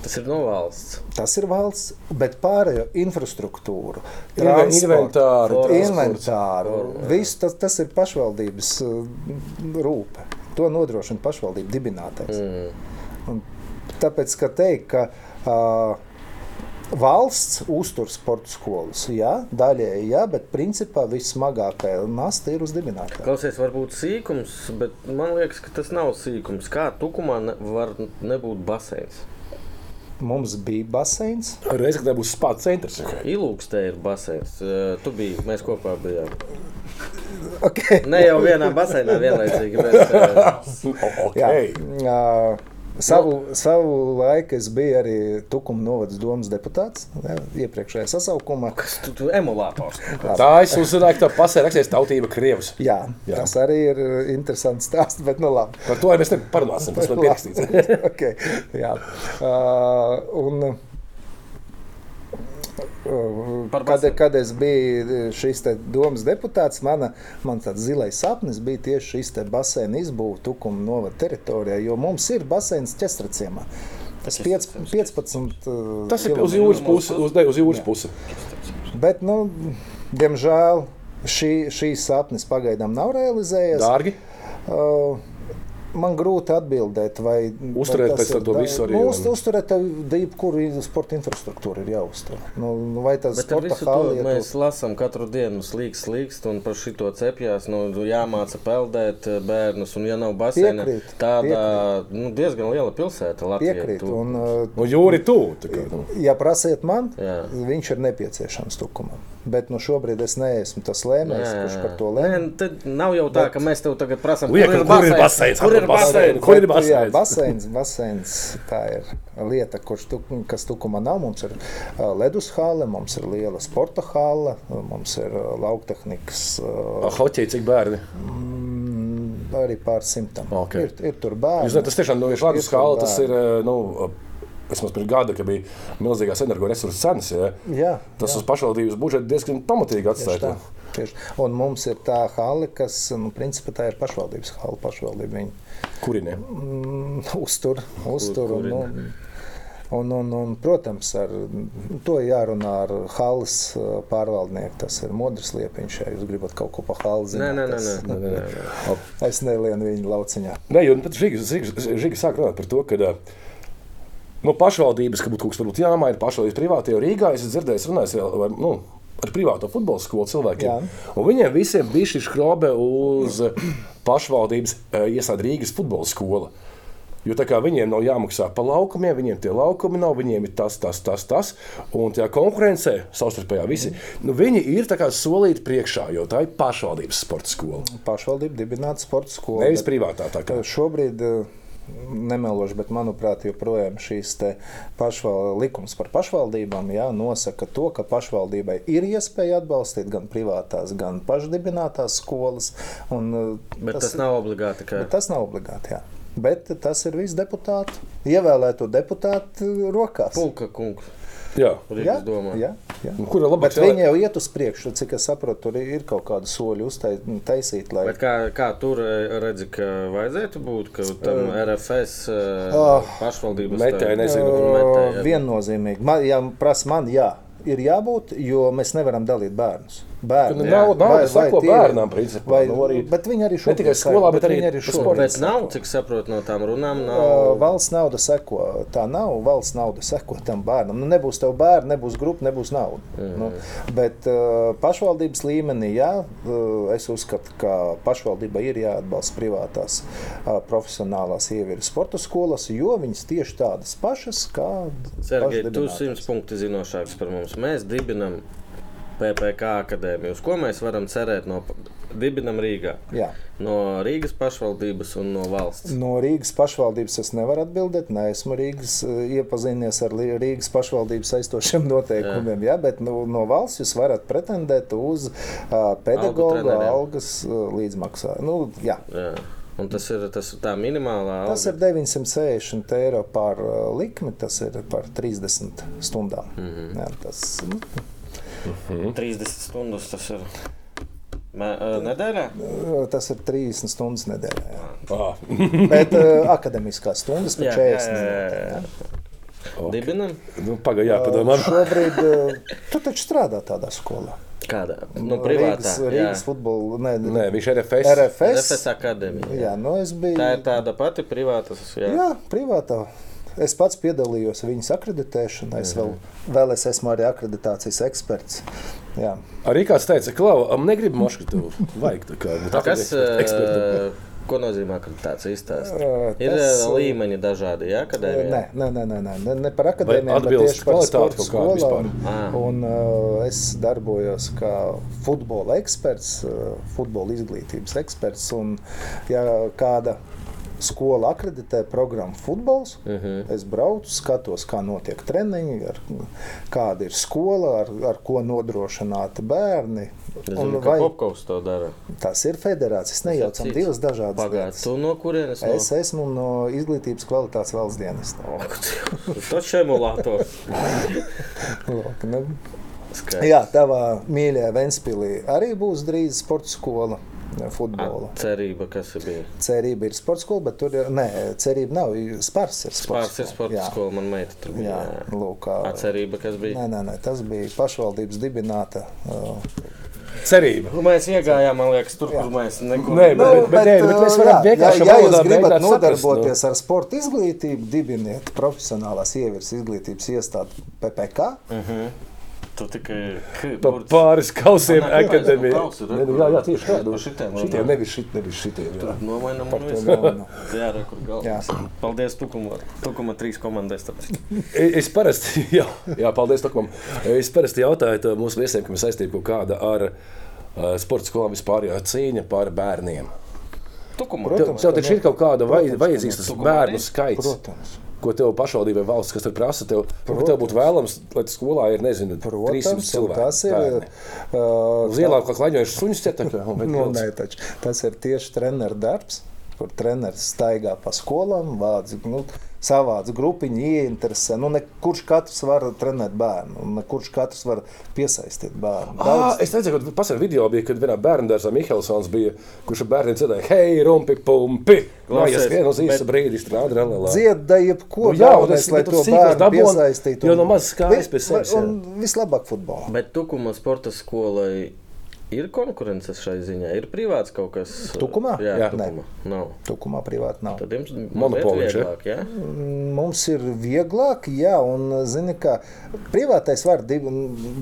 Tas ir no valsts. Tas ir valsts, bet pārējo infrastruktūru, Inven- transportu, Inventāru, inventāru. Viss tas, tas ir pašvaldības uh, rūpe. To nodrošina pašvaldība dibinātais. Mm. Un Tāpēc, ka teikt, ka uh, valsts uztur sporta skolas, jā, daļēji, jā, bet principā vissmagākā nasta ir uz dibinātāju. Klausies, varbūt sīkums, bet man liekas, ka tas nav sīkums. Kā tukumā ne, var nebūt baseins? Mums bija baseins. Reiz, kad tā būs spāņu centrs. Ilūkstē ir baseins. Uh, Tu biji, mēs kopā bijām. Okay. Ne jau vienā baseinā vienlaicīgi, bet uh, Okay. Jā, savu, savu laiku es biju arī Tukuma novadas domas deputāts jā, iepriekšējā sasaukumā. tu, tu emulators. Tā es uzzināju, ka tā pasē rakstīts tautība Krievs. Jā, Jā. Tas arī ir interesants stāsts, bet nu labi. Par to jau mēs neparunāsim. Tas man pierakstīts. okay, jā. uh, un, kad, kad es biju šīs te domas deputāts, mana, man tāds zilais sapnis bija tieši šis te baseina izbūve Tukuma novada teritorijā, jo mums ir baseins ķestracījumā. Tas piec, 15. uh, Tas ir uz jūras puses. Uz, ne, uz jūras pusi. Bet, nu, diemžēl šī, šīs sapnis pagaidām nav realizējies. Dārgi. Uh, Man grūti atbildēt, vai Uzturēt vai ir to visu arī, Nu, uz, un- uzturēt tev jebkuru sporta infrastruktūru ir jāuztur. Nu, nu, vai tas ar sporta visu to hali, ja mēs lasām katru dienu, slīgs, slīgs, un par šito cepjās. Nu, jāmāca peldēt eh, bērnus, un ja nav baseina, Piekrīt, tāda nu, diezgan liela pilsēta Latvijā. piekrīt. Tu- Un, uh, Un jūri tu. tā kā, nu. ja prasiet man, Jā. viņš ir nepieciešams tukumam. Bet nu, šobrīd es neesmu tas lēmējs, kurš par to lēma. tad nav jau tā, ka mēs tev tagad prasām, Liek, kur ir baseins? Kur ir baseins? Kur ir Bet, jā, baseins? baseins, baseins tā ir lieta, kurš tuk, kas tukumā nav. Mums ir ledus hale, mums ir liela sporta hale, mums ir lauktehnikas. Hoķī, cik bērni. mm, arī pār simtam. Ok. Ir, ir tur bērni. Jūs zināt, tas tiešām šādas Ir skala, tas ir, nu, vismaz pirms gada, kad bija milzīgās energoresursu cenas, ja, Jā, tas jā. uz pašvaldības budžeta diezgan pamatīgi Tieši atstāja. tā, tieši. Un mums ir tā hale, kas, nu, principā tā ir pašvaldības hale. Pašvaldība viņu Kurinē? mm, uztur, uztur un, kurina. un, un, un, un, protams, ar to jārunā ar halas uh, pārvaldnieku. Tas ir modrs liepiņš, ja jūs gribat kaut ko pa halu Nē, zināt. nē, nē. tas- nē, nē, nē. Es nelienu viņu lauciņā. Nē, jo tad Žiga, Žiga, Žiga sāk runāt par to, ka ā, nu, pašvaldības, ka būtu kaut kas varbūt jāmaina, pašvaldības privātie, Rīgā es esmu dzirdējis, runājis vēl, vai, nu, ar privāto futbola skolu cilvēkiem. Viņiem visiem bija šī skrobe uz ā, pašvaldības ā, iestādi Rīgas futbola skola. Jo tā kā viņiem nav jāmaksā par laukumiem, viņiem tie laukumi nav, viņiem ir tas, tas, tas, tas. Un tajā konkurencē, savstarpējā visi, nu, viņi ir solīti priekšā, jo tā ir pašvaldības sporta skola. Pašvaldība dibināta sporta skola. Nevis privātā. tā kā. Šobrīd, eh, nemelošu, bet manuprāt, joprojām šīs pašval, likums par pašvaldībām jā, nosaka to, ka pašvaldībai ir iespēja atbalstīt gan privātās, gan pašdibinātās skolas. Un, eh, Bet tas, tas nav obligāti. Ka... Bet tas nav obligāti. Jā. Bet tas ir viss deputātu, ievēlēto deputātu rokās. Pulka kungs, Jā. Jā, jā. Un Kur ir labāk? Viņi jau iet uz priekšu, cik es saprotu, tur ir kaut kāda soļa uztaisīt, lai Bet kā, kā tur eh, redzi, ka vajadzētu būt, ka tam RFS uh, pašvaldības Metēji, nezinu, un metēji, jā. Viennozīmīgi. Man, ja prasa man, jā, ir jābūt, jo mēs nevaram dalīt bērnus. Bērni, Kad nav- nauda seko tie- bērnam, principā, Vai, nu, arī- bet viņi arī šobrīd tikai seko, skolā, bet arī viņi arī tas šobrīd. Bet nav, cik saprotu no tām runām, Uh, nav. Valsts nauda seko. Tā nav. Valsts nauda seko tam bērnam. Nu, nebūs tev bērni, nebūs grupa, nebūs nauda. Mm. Nu, bet uh, pašvaldības līmenī, jā, uh, es uzskatu, ka pašvaldībai ir jāatbalsta privātās uh, profesionālās ievirzes sporta skolas, jo viņas tieši tādas pašas kā Sergei, tu simts punkti zinošāks par mums. Mēs dibinam PPC akadēmiju. Uz ko mēs varam cerēt no dibinam Rīgā? Jā. No Rīgas pašvaldības un no valsts. No Rīgas pašvaldības es nevaru atbildēt. Nē, esmu Rīgas, eh, iepazinies ar Rīgas pašvaldības saistošiem noteikumiem. Jā. Jā, bet nu, no valsts jūs varat pretendēt uz uh, pedagoģa treneriem. algas uh, līdzmaksā. Nu, jā. Jā. Un tas ir, tas tā minimālā Tas ir 960 eiro par uh, likmi, tas ir par 30 stundām. Mm -hmm. jā, tas, nu, 30 stundas. Tas ir Mē, uh, nedēļā. tas ir 30 stundas nedēļā. Jā. Ah, Bet uh, akadēmiskās stundas Jā, 40 jā, jā, jā. jā. Dibinam? nu, Pagaidām, jāpadomā. Šobrīd uh, tu taču strādā tādā skolā. Kādā? Nu, privātā. Rīgas. Rīgas futbola. Nē, Nē, viņš ir RFS. RFS. FS akadēmija. Jā, nu es biju. Tā ir tāda pati privāta. Jā. Jā, privātā. Es pats piedalījos viņas akreditēšanā. Es vēl, vēl es esmu arī akreditācijas eksperts. Jā. Arī kāds teica, ka Klau, negribu mošu, ka tev vajag tā kā. Kas, ekspertam. eh, Ko nozīmē akreditācija? Izstāst. Ā, Ir tas, uh, līmeņi dažādi, jā, akadēmijā? Nē, nē, nē, nē, nē, ne, ne par akadēmiju, bet tieši par sporta skolām. vispār? Ā. Un, uh, es darbojos kā futbola eksperts, uh, futbola izglītības eksperts. Un, ja kāda skola akreditē programmu futbols, uh Mhm. -huh. es braucu, skatos, kā notiek treniņi, ar, kāda ir skola, ar, ar ko nodrošināti bērni. Zinu, vai Popkovs to dara. tas ir federācijas, nejaucam cits. divas dažādas lietas. tu no kurienes? No... Es esmu no izglītības kvalitātes valsts dienesta. Tas emulators. Lūk, nu, Skaidrs. Jā, tavā mīļajā Ventspīlī arī būs drīz sporta skola. Ne, Futbola. Cerība, kas bija. Cerība ir sporta skola, bet tur ir. Nē, cerība nav. Spārs ir sporta Pāris ir sporta skola, man meita tur bija. Jā, Jā. lūk, A, cerība, kas bija. nē, nē, nē, tas bija pašvaldības dibināta. Uh, Cerība. Nu, Mēs iegājām, man liekas, tur, kur mēs neko Nē, bet- bet- nē, bet mēs varam uh, jā, vienkāršā ja, jūs gribat saprast, nodarboties ar sporta izglītību, dibiniet profesionālās ievirs izglītības iestādi PPK. Tu tikai Pa pāris kausiem akadēmijā. Nu, nu, Jā, jā, tieši tādu. Pa šitiem Šitie, runā. nevis šitie, nevis šitie. jā. Nomainām Par un to. Jā, re, kur galvas. Jā. Paldies, Tukuma. Tukuma trīs komandas. tāpēc. Es parasti, jā, jā paldies, Tokumam. Es parasti jautāju tā mūsu viesiem, kam ir saistība kaut kāda ar uh, sporta skolām vispār, jā, cīņa par bērniem. Tukuma. Tev, Protams, tev ka taču ir kaut kāda vai, vajadzīgs tas Tukumā bērnu skaits. Protams. Ko tev pašvaldībai valsts, kas tur prasa, tev, tev, tev būtu vēlams, lai skolā ir, nezinu, 300 Protams, un cilvēku. tas ir. bērni. Uh, Uz ielām kā klaņojuši suņus ķetakā. Nu, nē, taču, tas ir tieši treneru darbs, kur treneris staigā pa skolām, vāc, nu, savāc grupiņu, ieinteresē. Nu, ne kurš katrs var trenēt bērnu, un ne kurš katrs var piesaistīt bērnu. Ah, es redzēju, ka pasaules video bija, kad vienā bērnu dārzā Mihelsons bija, kurš ar bērniem dziedāja, hei, rumpi, pumpi. Klausies, uz īsa brīdi, strādā relēlā. Dziedāja jebko Nu jā, galvenais, lai to bērnu dabūn, piesaistītu. jo un- no mazas kājas pie sevis, Un vislabāk futbolā. Bet Tukuma sporta skolai ir konkurences šai ziņā. Ir privāts kaut kas. Tukumā? Jā, Jā. Tukumā. Nav. Tukumā privāti nav. Tad jums Monopoliņš, ja? vieglāk, jā? Mums ir vieglāk, jā, un zini, ka privātais var dib,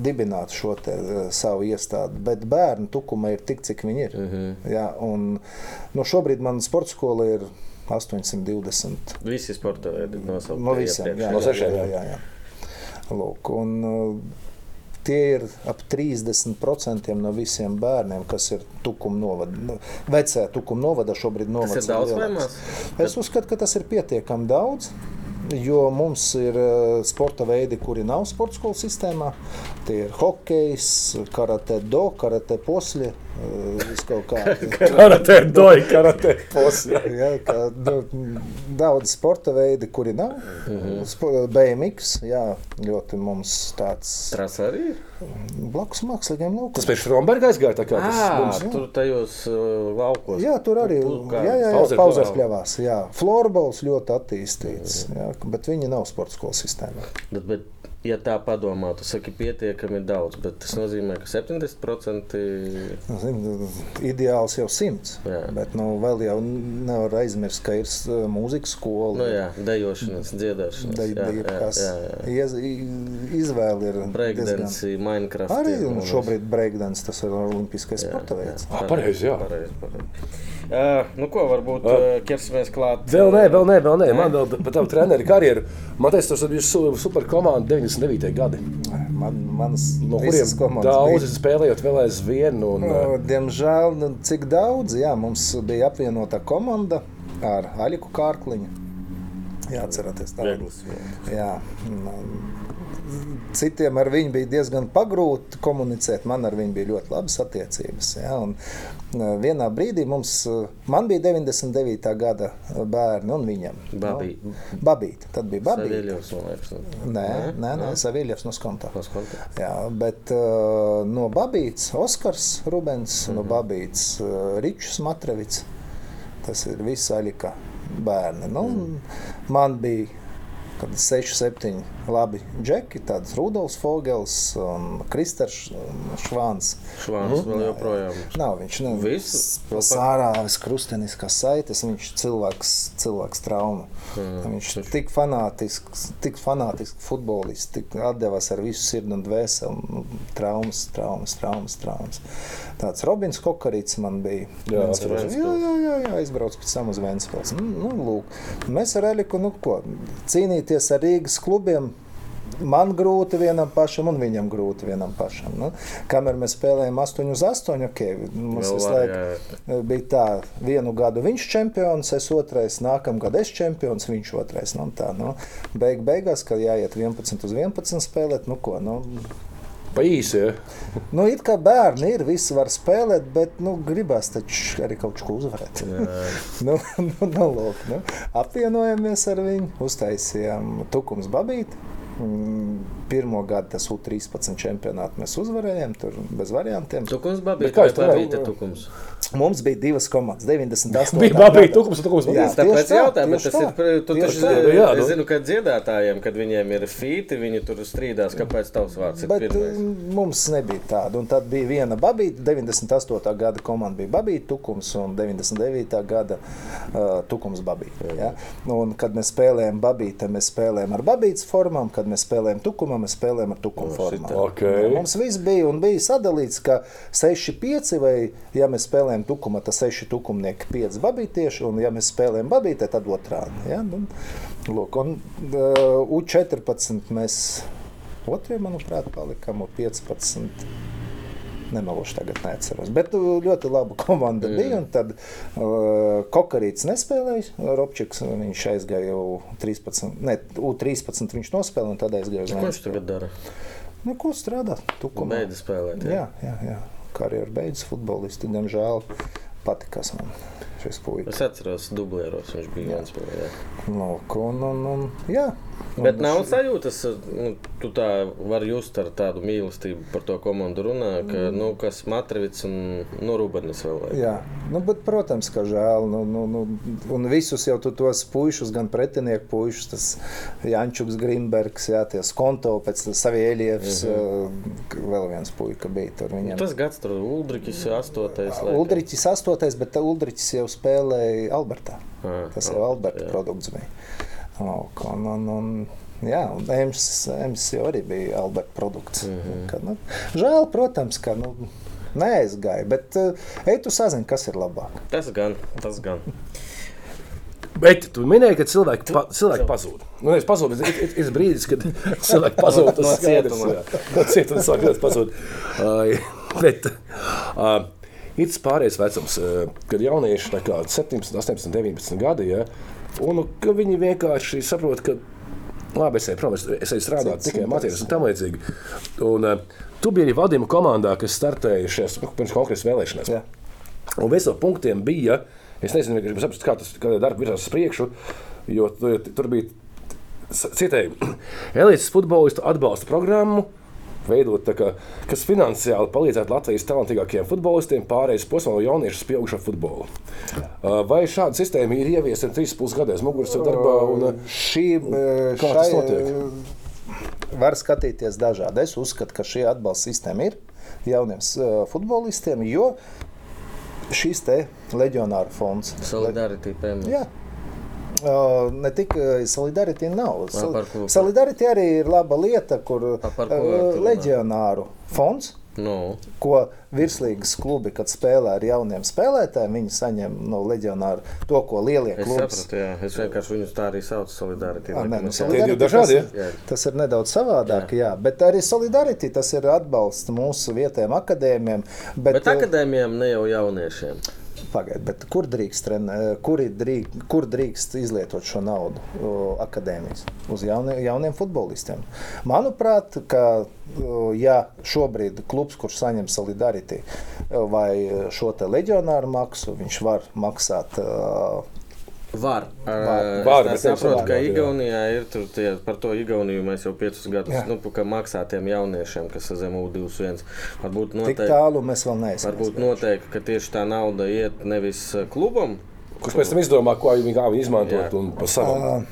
dibināt šo te, eh, savu iestādi, bet bērnu tukuma ir tik, cik viņi ir. Mm -hmm. jā, un, nu, šobrīd man sporta skola ir 820 Visi sporta veidi nosaukti. no visiem. Jā, No jā, jā, jā. jā, jā. Lūk, un, uh, Tie ir ap 30% no visiem bērniem, kas ir tukuma novada. nu, Vecajā tukuma novada šobrīd novads Tas ir daudz vai maz? Es uzskatu, ka tas ir pietiekami daudz. Jo mums ir uh, sporta veidi, kuri nav sporta skolu sistēmā. Tie ir hokejs, karate, do, karate posli. Vis kaut kādi. Karate, doj, karate. Posma. Jā, kā, nu, daudz sporta veidi, kuri nav. Mhm. Spo- BMX, jā, ļoti mums tāds Trasa arī ir. blakus mākslīgiem Tas laukiem. pēc Fromberga aizgāja tā kā tas Ah, mums. tur tajos uh, laukos. Jā, tur arī Tur kā jā, jā, jā, pauzēs pļavās. Jā, florbols ļoti attīstīts, jā, bet viņi nav sporta skolu sistēmā. Bet, bet, ja tā padomā, tu saki, pietiekami daudz, bet tas nozīmē, ka 70% Nu, Ideāls jau simts, Jā. bet nu, vēl jau nevar aizmirst, ka ir s- mūzikas skola. nu, jā, dejošanas, dziedāšanas. Da, jā, jā, kas, jā, jā. I- izvēle ir diezgan- Breakdance, Minecraft. Arī šobrīd breakdance tas ir olimpiskais Jā, sporta jā. veids. Ah, pareizi, jā. Pareizi, pareizi. Uh, nu, ko varbūt uh, ķersimies klāt? Vēl nē, vēl nē, vēl nē. Man vēl par tavu treneru karjeru. Man teiks, tas bija su- super komanda 99. gadi. Man, manas No kuriem komandas daudz bija- spēlējot vēl aizvien. Un, Nu, Diemžēl, nu, cik daudz, jā, mums bija apvienota komanda ar Aļiku Kārkliņu. Jā, atcerieties, tā Viegls. Jā, un, citiem ar viņu bija diezgan pagrūti komunicēt. Man ar viņu bija ļoti labas attiecības. Jā, un, uh, vienā brīdī mums, uh, man bija 99. gada bērni, un viņam Babī. Nu, babīte. Tad bija babīte. Saviļos, man liekas. nu. Nē, nē, nē Saviļevs no Skonta. Tas konta. Jā, bet uh, no Babītas Oskars Rubens, mm -hmm. no Mhm. Babītas uh, Ričs Matrevits. Tas ir viss Aļika bērni. Nu, mm. Man bija kad 6, 7 labi džeki, tāds Rudolfs Fogels un Kristers Švāns. Švāns vēl joprojām. Nav viņš nav Visu? sārāvis, krustenis, kā saites. Viņš cilvēks, cilvēks trauma. Mm. Viņš ir tik fanātisks, tik fanātisks futbolists, tik atdevās ar visu sirdi un dvēseli. Nu, Traumas, traumas, traumas, traumas. Tāds Robins Kokarīts man bija. Jā, atceros. jā, jā, jā, jā aizbraucu pēc tam uz Ventspils. Nu, nu, lūk. Mēs ar Eliku, nu ko, cīnīties ar Rīgas klubiem. Man grūti vienam pašam, un viņam grūti vienam pašam. Nu, kamēr mēs spēlējām 8 uz 8, okay, mums visu laiku bija tā, vienu gadu viņš ir čempions, es otrais, nākamā gada es čempions, viņš otrais. Nu, tā, nu, beig, beigās, kad jāiet 11 uz 11 spēlēt, nu ko. Nu, Pa īsi. Ja? Nu, it kā bērni ir, visi var spēlēt, bet nu, gribās taču arī kaut ko uzvarēt. nu, nu, nu, lūk, nu, apvienojamies ar viņu, uztaisījām Tukums Babīti. Mm, Pirmo gadu tas U13 čempionātā mēs uzvarējām, tur bez variantiem. Tukums Bet kā babīte tukums? Mums bija divas komandas, 98. Bija babīja, tukums, tukums. Jā. Jā. Tāpēc tā, jautāju, bet tieši tas ir. tā. Tu taču tā. zini, Jā, es nu. zinu, ka dziedātājiem, kad viņiem ir fīti, viņi tur strīdās, kāpēc tavs vārds ir Bet pirmais. mm, mums nebija tāda. Un tad bija viena babīta. 98. gada komanda bija babīta, tukums, un 99. gada uh, tukums babīta. Ja? Un, kad mēs spēlējām babīti, mēs spēlējām ar babītas formām, kad mēs spēlējām tukumā, mēs spēlējām ar tukuma formām. Ok. Mums viss bija un bija sadalīts, ka 6-5 vai, ja mēs spēlējam tukumā, tad 6 tukumnieki, 5 babītieši, un ja mēs spēlējam babītē, tad otrādi. Ja? Nu, lūk, un uh, U14 mēs otrie, manuprāt, palikām uz 15. Nemelošu tagad, neatceros. Bet uh, ļoti laba komanda mm. bija. Tad uh, Kokarīts nespēlēja. Robčiks viņš aizgāja jau 13, ne, U13. Viņš nospēlēja un tad aizgāja uz Ko viņš tagad dara? Nu, ko strādā? Tukumā. Beidz spēlēt. Jā, jā, jā. karjeru beidzis futbolisti. Diemžēl patikās man šis puisis. Es atceros, dublēros viņš bija viens spēlē. Lūk, un, un, un, jā. Bet nav š- sajūtas, nu, tu tā vari just ar tādu mīlestību par to komandu runā, ka, nu, kas Matrivits un nu, Rubenis vēl vajag. Jā, nu, bet, protams, ka žēl. Nu, nu, nu, un visus jau tu tos puišus, gan pretinieku puišus, tas Jančuks, Grimbergs, jā, tie Skonto, pēc Savielievs, mm -hmm. vēl viens puika bija tur. Viņam. Tas gads tur Uldriķis, astotais. laikam. Uldriķis astotais, bet tā Uldriķis jau spēlēja Albertā. Ah, Tas jau Alberta jā. produkts bija. Lūk, Un, un, un, jā, un Ems, jau arī bija Alberta produkts. Mm. -hmm. kad, nu, žēl, protams, ka nu, neaizgāja, bet uh, ej tu sazini, kas ir labāk. Tas gan, tas gan. Bet tu minēji, ka cilvēki, pa, cilvēki pazūd. Nu, es pazūdu, bet ir, ir, brīdis, kad cilvēki pazūd. Tas No cietuma. No cietuma sākās pazūd. Uh, bet uh, ir tas pārējais vecums, uh, kad jaunieši tā kā 17, 18, 19 gadi, ja, un nu, ka viņi vienkārši saprot, ka Labi, es eju prom, es, es eju strādāt tikai mācīties un tam līdzīgi. Un, uh, tu biji arī vadījuma komandā, kas startēja šajās nu, pirms konkrētas vēlēšanās. Jā. Un viens no punktiem bija, es nezinu, saprast, kā tas kā darba virzās uz priekšu, jo tu- tur bija citēji, elites futbolistu atbalsta programmu. Veidot, tā kā, kas finansiāli palīdzētu Latvijas talantīgākajiem futbolistiem pārējais posmā no jauniešu uz pieaugušo futbolu. Vai šāda sistēma ir ieviesta trīs puses gados muguras darbā? Un, Šī, Kā tas šai, notiek? var skatīties dažādi. Es uzskatu, ka šī atbalsta sistēma ir jauniem futbolistiem, jo šis te leģionāru fonds. Solidarity pēmēs. Jā. Ne tikai solidaritāte nav. Solidaritāte arī ir laba lieta, kur leģionāru fonds. Nu, Ko virslīgas klubi, kad spēlē ar jauniem spēlētājiem, viņi saņem no leģionāra to, ko lielie es klubi sapratu, jā. Es vienkārši viņus tā arī saucu Solidarity. Ah, nē, nu, es- solidaritāte dažādi, tas- ja? Tas ir nedaudz savādāk, jā. jā. Bet arī solidaritāte tas ir atbalsts mūsu vietējiem akadēmiem. Bet, Bet akadēmijām ne jau jauniešiem. Pagaid, bet kur, drīkst, trenē- kur, ir drīkst, kur drīkst izlietot šo naudu o, akadēmijas? Uz jauniem, jauniem futbolistiem. Manuprāt, ka o, ja šobrīd klubs, kurš saņem solidaritāti vai šo te leģionāru maksu, viņš var maksāt. o, Var. Var. Var, es tā saprotu, ka jā. Igaunijā ir tur tie, par to Igauniju mēs jau piecus gadus Jā. nu, ka maksā tiem jauniešiem, kas ir zem U21. Varbūt Tik noteikti, tālu mēs vēl neesam. varbūt noteikti, ka tieši tā nauda iet nevis klubam Kurš pēc tam izdomā, ko viņi izmantot un pa savam.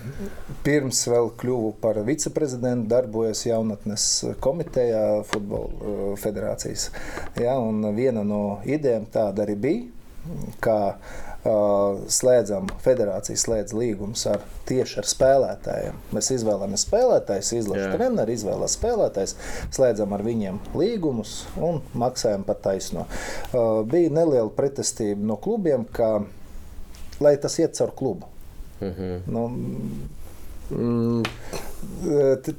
Pirms vēl kļuvu par viceprezidentu, darbojos jaunatnes komitejā Futbola federācijas. Ja, un viena no idejām tāda arī bija, ka uh, slēdzam, federācija slēdz līgumus ar, tieši ar spēlētājiem. Mēs izvēlamies spēlētājus, izlaša Jā. treneru, izvēlamies spēlētājus, slēdzam ar viņiem līgumus un maksājam par taisno. Uh, bija neliela pretestība no klubiem, ka, lai tas iet caur klubu. Nu, Mm,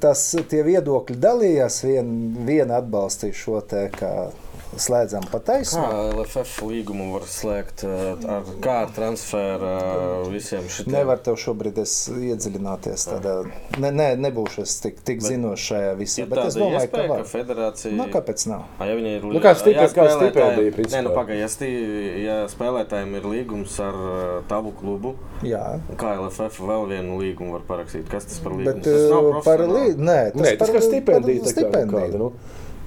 tas, tie viedokļi dalījās. Vien, viena atbalstīja šo te, ka slēdzam pa taisnu. Kā LFF līgumu var slēgt uh, ar, kā ar transferu uh, visiem šitiem? Nevar tev šobrīd es iedziļināties. Tādā, ne, ne, nebūšu es tik, tik zinošs šajā visā. Bet es domāju, ka iespēja, var. ka federācija. Nu, kāpēc nav? A, ja ir Nu, kā ja kā stipendija, principā. Nē, nu, pagaidi, ja, stī, ja spēlētājiem ir līgums ar uh, tavu klubu, Jā. kā LFF vēl vienu līgumu var parakstīt? Kas tas par līgumu? Bet tas nav eh, par līdzi. Nē, Nē, tas par- kā stipendija. par tā kā stipendiju. kāda, Nu,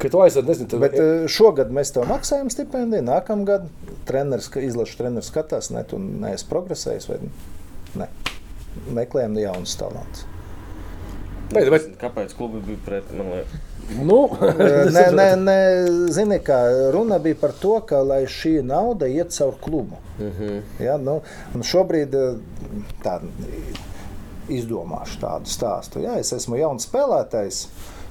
ka tu aizved, nezinu, tad, Bet eh, šogad mēs tev maksājam stipendiju, nākamgad treneris, ka izlaša treneris skatās, ne, tu neesi progresējis vai ne. Meklējam jaunus talantus. Pēc, bet, Kāpēc klubi bija pret? Man liekas, nu, Nē, nē, nē, zini, kā runa bija par to, ka lai šī nauda iet caur klubu. Uh -huh. ja, nu, un šobrīd eh, tā, izdomāšu tādu stāstu. Ja, es esmu jauns spēlētājs.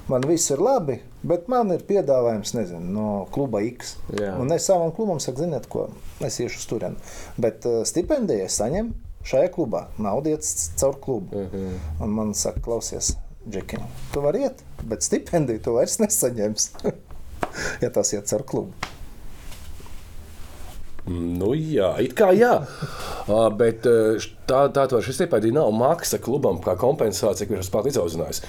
Man viss ir labi, bet man ir piedāvājums nezinu, no kluba X. Jā. Un es savam klubam saku, ziniet, ko es iešu uz turieni. Bet uh, stipendiju es saņemu šajā klubā. Nauda iet caur klubu. Uh -huh. Un man saka, klausies, Džekiņ, tu vari iet, bet stipendiju tu vairs nesaņemsi. ja tas iet caur klubu. nu jā, it kā jā. Ā, Bet eh, tā, tā to šis stipendija nav maksa klubam kā kompensācija, ko viņš spēlēt izauzinājis.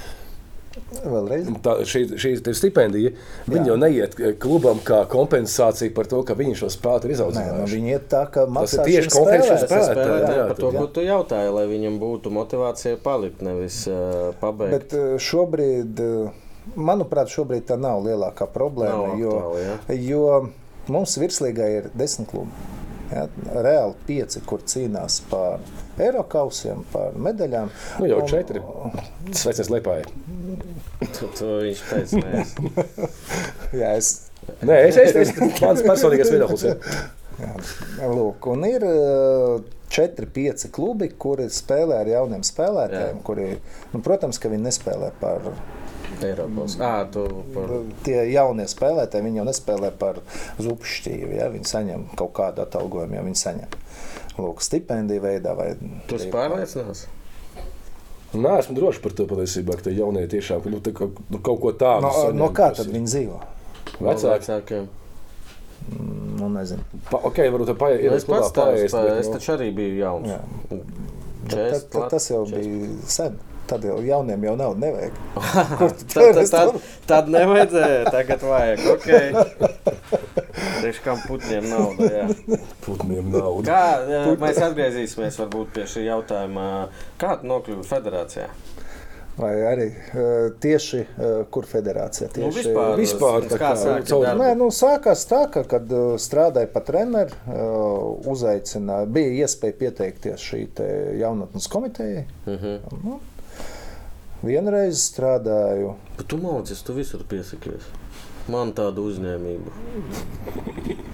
Vēlreiz. Tā, šī, šī te stipendija, viņa jau neiet klubam kā kompensācija par to, ka viņi šo spēlētu ir nu, izaudzinājuši. viņi iet tā, ka maksā tieši konkrēti ir Spēlētāji, spēlētāji jā, par to, jā. ko tu jautāji, lai viņam būtu motivācija palikt, nevis uh, pabeigt. Bet šobrīd, manuprāt, šobrīd tā nav lielākā problēma. Nav jo, aktuāli, jo mums virslīgā ir desmit klubi. Ja, reāli pieci, kur cīnās par Eiropausiem, par medaļām. Nu, jau Un- četri. Sveiciens Lietuvai. To, to viņš teica, nē. Jā, es, Nē, es esmu mans personīgais viedoklis. jā. lūk, un ir eh, četri, pieci klubi, kuri spēlē ar jauniem spēlētājiem. Jā. Kuri, nu, protams, ka viņi nespēlē par Eiropas. Ā, tu par... tie jaunie spēlētāji, viņi jau nespēlē par zupšķīvi. Ja? Viņi saņem kaut kādu atalgojumu, ja viņi saņem Lūk, stipendiju veidā. Vai, Tu esi pārliecināts? Nē, esmu drošs par to patiesībā, ka tie jaunie tiešām nu, tā, kā- nu, kaut ko tādu no, saņem, no kā tad viņi dzīvo? Vecāki. Vecākiem. Nu, nezinu. Pa, ok, varbūt tā paiet. Es pats tāds, paēst, pa, bet, es nu, taču arī biju jauns. Jā. Bet Čest, tad, tad, tas jau čest. bija sen. Tad jau jauniem jau nav nevajag. Tad, tad, tad, tad nevajadzēja, tagad vajag. Okay. Tieši kam putniem nauda. Jā. Putniem naudu. Kā jā, mēs atgriezīsimies pie šī jautājuma? Kā tu nokļuvi federācijā? Vai arī tieši kur federācija? Nu, Tieši, vispār, vispār tā kā caur-? Nē, nu, sākās tā, ka, kad strādāja par treneru, uzaicināja, bija iespēja pieteikties šī jaunatnes komitejai. Uh -huh. Nu, vienreiz strādāju. Bet tu mācies, tu visur piesakies. Man tāda uzņēmība.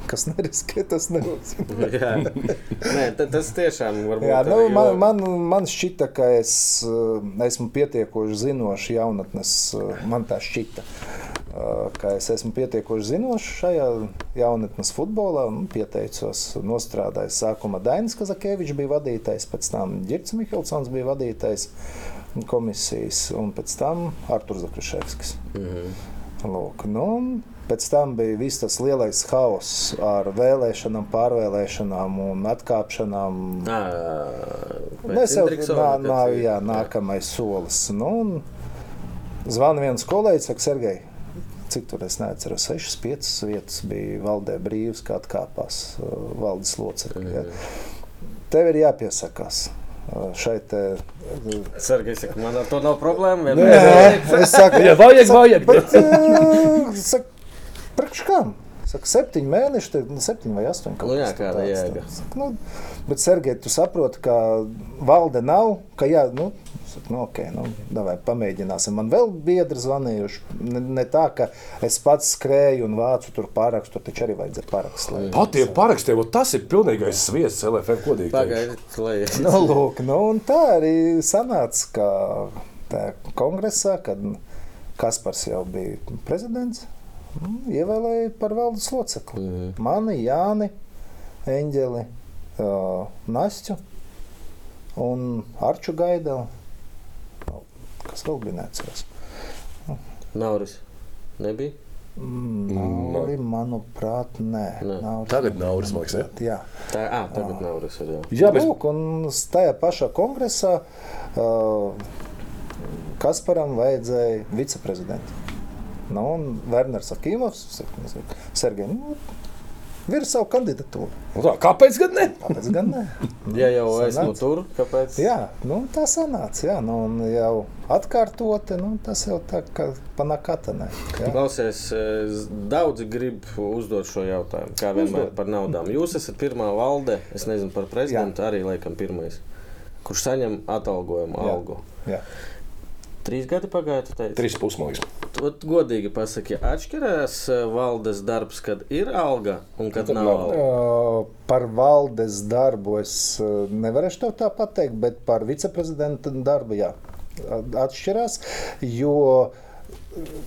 Kas neriskē, tas nenozīmē. Jā, Nē, ta- tas tiešām var būt. Jā, nu, man, man, man šķita, ka es uh, esmu pietiekoši zinošs jaunatnes. uh, Man tā šķita, uh, ka es esmu pietiekoši zinošs šajā jaunatnes futbolā. Pieteicos, nostrādāju sākumā Dainis Kazakēvičs bija vadītājs, pēc tam Girts Mihelsons bija vadītājs komisijas, un pēc tam Arturs Zakriševskis. Mhm. Lūk, nu, pēc tam bija viss tas lielais haoss ar vēlēšanām, pārvēlēšanām un atkāpšanām. Mēs jau jā, nākamais solis. Nu, un zvana viens kolēģis, saka, Sergei, cik tur es neatceros, 6, 5 vietas bija valdē brīvs, kā atkāpās uh, valdes locekļi. ja. Tev ir jāpiesakās šai te. Sergejs saka, man ar to nav problēma. Nē, es saku, Ja vajag, vajag. Bet, uh, sak, priekš kam? Saka, septiņi mēneši, tad nu, septiņi vai astoņi. Nu jā, kāda jēga. Saka, Nu, bet, Sergei, tu saproti, ka valde nav, ka jā, nu, saka, nu, ok, nu, davai, pamēģināsim. Man vēl biedri zvanījuši. Ne, ne tā, ka es pats skrēju un vācu tur pārakstu, tur taču arī vajadzēja parakstu. lai- Pat tie parakstiem, tas ir pilnīgais sviests LFF kodīgi. Pagaidiet, Nu, lūk, nu, un tā arī sanāca, ka tā kongresā, kad Kaspars jau bija prezidents, nu, ievēlēja par valdes locekli. Mhm. Mani, Jāni, Eņģeli, uh, Nastu un Arču Gaidelu. Nu, Kas vēl bija neatceros? Nauris nebija. Nauri, manuprāt, nē. Nē. Nauris, Tagad Nauris, man liekas, ne? Jā. Tā ir ah, tagad Nauris. Ir, jā. Jā, bet Lūk, un tajā pašā kongresā uh, Kasparam vajadzēja viceprezidentu. Nu, un Werners Akimovs, Sergejs, nu, virs savu kandidatūru. nu tā, kāpēc gan ne? Kāpēc gan ne? Ja jau esmu Sanāca. tur, kāpēc? Jā, nu, tā sanāca. Jā, nu, jau atkārtoti, nu, tas jau tā kā panakatanē. jā. Klausies, eh, daudzi grib uzdot šo jautājumu. Kā vienmēr Uzdod. par naudām. Jūs esat pirmā valde, es nezinu par prezidentu, arī laikam pirmais, kurš saņem atalgojumu Jā. algu. Jā. Trīs gadi pagāja, tu teici. Trīs pusmājas. Ot, godīgi pasaki, atšķirās eh, valdes darbs, kad ir alga un kad Kad nav nav. alga. Par valdes darbu es uh, nevarēšu tev tā pateikt, bet par viceprezidenta darbu jā, atšķirās. Jo,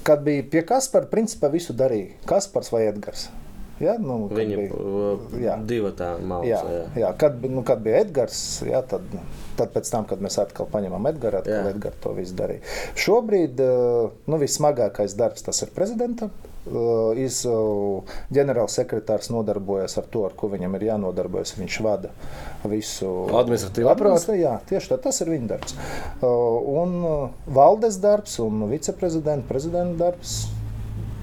kad bija pie Kaspara, principā visu darīja Kaspars vai Edgars. Ja, nu, Viņa bija- divi tā mākslā. Jā, Jā. jā. Kad, nu, kad bija Edgars, jā, tad, tad pēc tam, kad mēs atkal paņemam Edgars, Jā. Edgars to visu darīja. Šobrīd eh, nu, vissmagākais darbs tas ir prezidentam. Uh, Iz, ģenerālsekretārs nodarbojas ar to, ar ko viņam ir jānodarbojas. Viņš vada visu Administratīvo? Administra- Jā, tieši tā, tas ir viņa darbs. Un uh, valdes darbs un viceprezidenta prezidenta darbs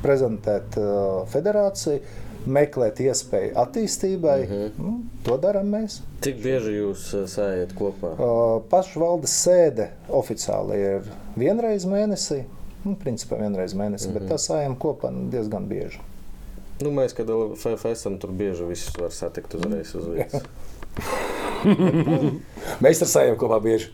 prezentēt federāciju, meklēt iespēju attīstībai. Mm -hmm. nu, to darām mēs. Cik bieži jūs eh, sēžat kopā? Uh, Pašu valdes sēde oficiāli ir vienreiz mēnesī. Nu, principā vienreiz mēnesī, mm -hmm. bet tā sājam kopā diezgan bieži. Nu, mēs, kad esam tur bieži, visus var satikt uzreiz uz vietas. Mēs ar saviem kopā bieži.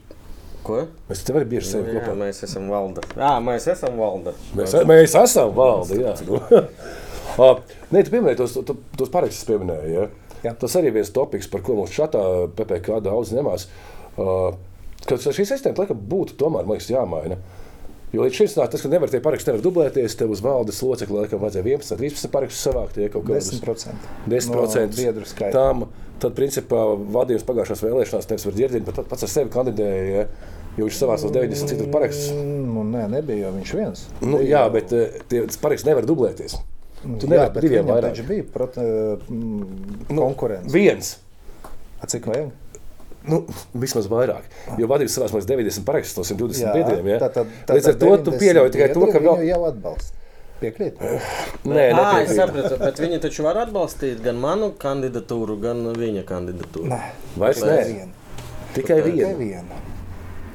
Ko? Mēs tev arī bieži Nu, sēžam jā, kopā. mēs esam valda. Jā, mēs esam valda. Mēs, mēs esam valde. Jā. Ah, Nē, tu pieminēji tos, tu- tos parakstus. Pieminēji, ja? Jā. Tas arī viens topiks, par ko mums šatā PPC daudz ņemās. Uh, ka šī sistēma laikam būtu tomēr liekas, jāmaina. Jo līdz šim tas, ka nevar tie paraksti nevar dublēties, tev uz valdes locekļa laikam vajadzēja 11, 13 parakstus savākt. Ja, kaut kādus 10%. 10% no biedru skaita. tam, tad, principā, vadījums pagājušās vēlēšanās nevis var dzirdēt, bet pat pats ar sevi kandidēja. Ja, jo viņš savās 90 citur parakstus. Nu, nē, nebija jau viņš viens. Nu, jā, bet eh, tie paraksti nevar dublēties. Tu jā, nevari bet diviem vairāk. taču bija prot, mm, konkurence. Viens. A, Cik vajag? Nu, vismaz vairāk. Jo vadījums savā mazliet 90 parakstus no 120 biedriem. Ja? tā tad- tā Līdz ar tad to tu 90 pieļauj tikai to, ka vēl. jau atbalsta. Piekrīt? Nē, Jā, es sapratu, bet viņi taču var atbalstīt gan manu kandidatūru, gan viņa kandidatūru. Nē, Vairs tikai nē. vienu. Tikai Tikai vienu.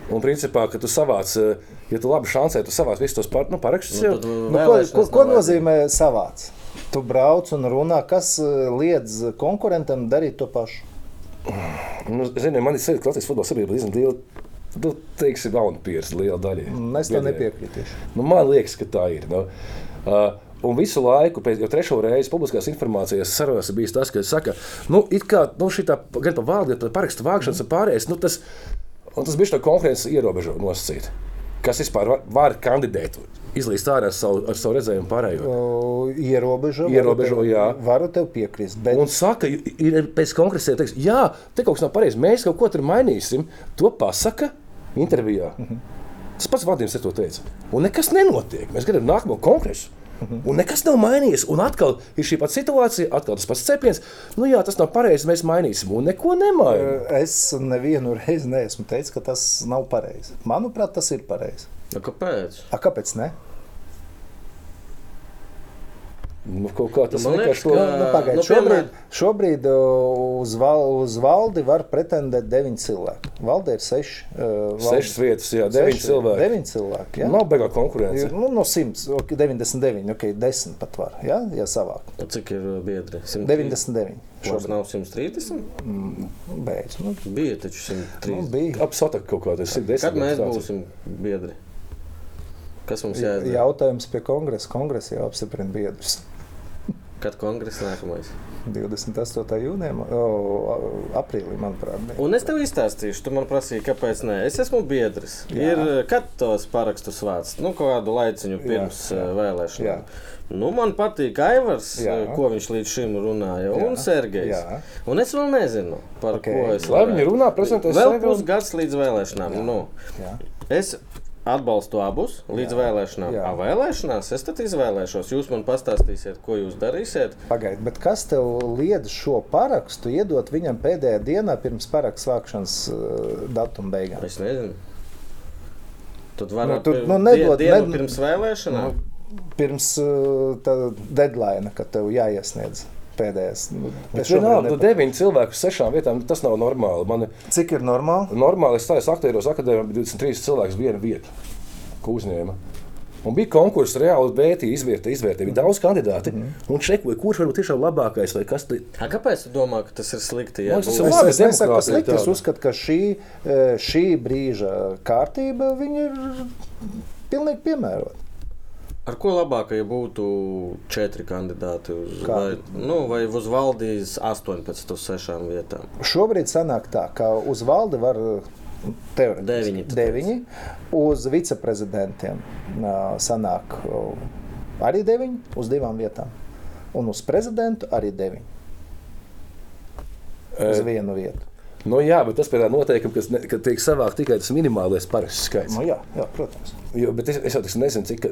Un principā, ka tu savāc, eh, ja tu labi šancē, tu savāc visus tos par, nu, parakstus. Nu, jau. Nu, ko, ko, ko nozīmē savāds? Tu brauc un runā, kas eh, liedz konkurentam darīt to pašu. Nu, zini, man ir sevi Latvijas futbola sabiedrība diezgan liela. Nu, teiksim, vauna pieredze liela daļa. Es tam nepiekrītīšu. Nu, man liekas, ka tā ir. Nu, uh, Un visu laiku, pēc, jau trešo reizi publiskās informācijas sarunās ir bijis tas, ka saka, nu, it kā nu, šī tā, gan par vārdu, gan par parakstu vākšanas un pārējais, nu, tas, un tas bija tā konkurence ierobežo nosacīt. Kas vispār var, var kandidēt, izlīst ārā ar savu, ar savu redzējumu pārējo. Ierobežo, Ierobežo, varu tev, jā. Varu tev piekrist. Bet Un saka, ir pēc konkrēta teiks, jā, te kaut kas nav pareizi, mēs kaut ko tur mainīsim. To pasaka intervijā. Tas pats vadījums ar to teica. Un nekas nenotiek. Mēs gribam nākamo kongresu. Un nekas nav mainījies. Un atkal ir šī pati situācija, atkal tas pats cepiens. Nu, jā, tas nav pareizi, mēs mainīsim. Un neko nemainām. es nevienu reizi neesmu teicis, ka tas nav pareizi. Manuprāt, tas ir pareizi. Nu, kāpēc? A, kāpēc ne? Nu, kaut kā tas vienkārši to Nu, pagaid, nu, šobrīd, šobrīd uh, uz, val, uz valdi var pretendēt deviņi cilvēki. Valde ir seši. Uh, Sešas vietas, jā, deviņi cilvēki. Deviņi cilvēki. Jā. nav beigā konkurence. Nu, no 100, ok, 99, ok, 10 pat var. Jā, ja savāk. Nu, Cik ir uh, biedri? 130? 99. Mums Šobrīd nav 130. beidz. Nu, Bija taču nu, 130. bija. Ap sataka kaut kā tas ir desmit. Kad mēs būsim biedri? Kas mums jāizdara? Jautājums pie kongresa. Kongresa jau apstiprina biedrus. Kad kongress nākamais? 28. jūnijā, aprīlī, manuprāt. bija. Un es tev izstāstīšu, tu man prasīji, kāpēc nē. Es esmu biedrs. Jā. Ir, kad tos parakstus vāc? Nu, kādu laiciņu pirms Jā, jā. jā, vēlēšanām. Jā. Nu, man patīk Aivars, Jā. jā. ko viņš līdz šim runāja, un Jā. Sergejs. Jā. Un es vēl nezinu, par Ok. okay. ko es Lai viņi runā, prezentē Vēl pusgads līdz vēlēšanām. Nu, Jā. es atbalstu abus līdz jā. vēlēšanām. Jā. Jā. Vēlēšanās es tad izvēlēšos. Jūs man pastāstīsiet, ko jūs darīsiet. Pagaidiet, bet kas tev liedz šo parakstu iedot viņam pēdējā dienā pirms parakstu vākšanas uh, datuma beigām? Es nezinu. Tad varētu Nu, tu- pir- nu, nedod- die- dienu ned- pirms vēlēšanām. Pirms uh, deadline, kad tev jāiesniedz pēdējais. Nu, Bet es šobrīd vienalga, nu, deviņi cilvēki uz sešām vietām, tas nav normāli. Man Cik ir normāli? normāli es stājos aktieros akadēmijā, bija 23 cilvēks viena vieta, ko uzņēma. Un bija konkurss, reāli vērtīja, izvērtēja, izvērtēja. Bija daudz kandidātu. Mhm. Un čekoja, kurš var būt tiešām labākais vai kas A, kāpēc tu domā, ka tas ir slikti? Jā, Man tas ir labi, es nesaku, ka slikti. Es uzskatu, ka šī, eh, šī brīža kārtība ir pilnīgi piemērota. Ar ko labāk, ja būtu četri kandidāti uz, vai, Kādi? nu, vai uz valdīs 18 uz 6 vietām? Šobrīd sanāk tā, ka uz valdi var teorētiski Deviņi, tu deviņi. Uz viceprezidentiem sanāk arī deviņi uz divām vietām. Un uz prezidentu arī deviņi uz vienu vietu. Nu, jā, bet tas pēc noteikuma, kas ne, ka tiek savākt tikai tas minimālais parasts skaits. Nu, jā, jā, protams. Jo, bet es, es jau nezinu, cik,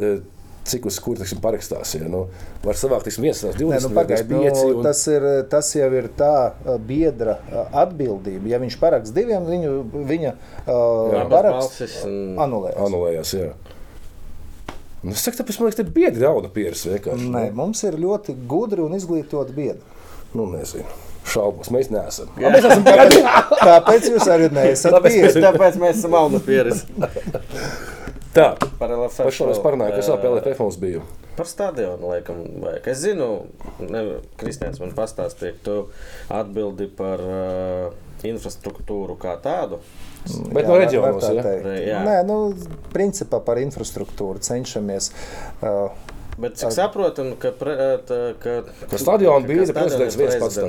cik uz kuru tiksim, parakstās. Ja, nu, var savākt tiksim, viens, tās 20, Nē, nu, pagaid, nu, 25. un- tas, ir, tas jau ir tā biedra atbildība. Ja viņš parakst diviem, viņu, viņa uh, paraksts un- anulēs. Anulējās, jā. Nu, es saku, tāpēc man liekas, tas ir biedri rauda pieres vienkārši. Nē, mums ir ļoti gudri un izglītoti biedri. Nu, nezinu. Šaubos, mēs neesam. Jā. Mēs esam biedri. Tāpēc jūs arī neesat Tāpēc. Tāpēc mēs esam auga pieredzi. Tā, Par LFF. par šo mēs parunājām, kas vēl vēl, LFF mums bija. Par stadionu laikam vajag. Es zinu, ne- Kristians man pastāstīja, ka tu atbildi par uh, infrastruktūru kā tādu. Bet Jā, no var- reģionos, ja? teikt. Re- jā. Nē, nu, principā par infrastruktūru cenšamies. Uh, Bet cik saprotam, ka, pre, tā, ka, Ka stadionu bīda prezidents ir viens pats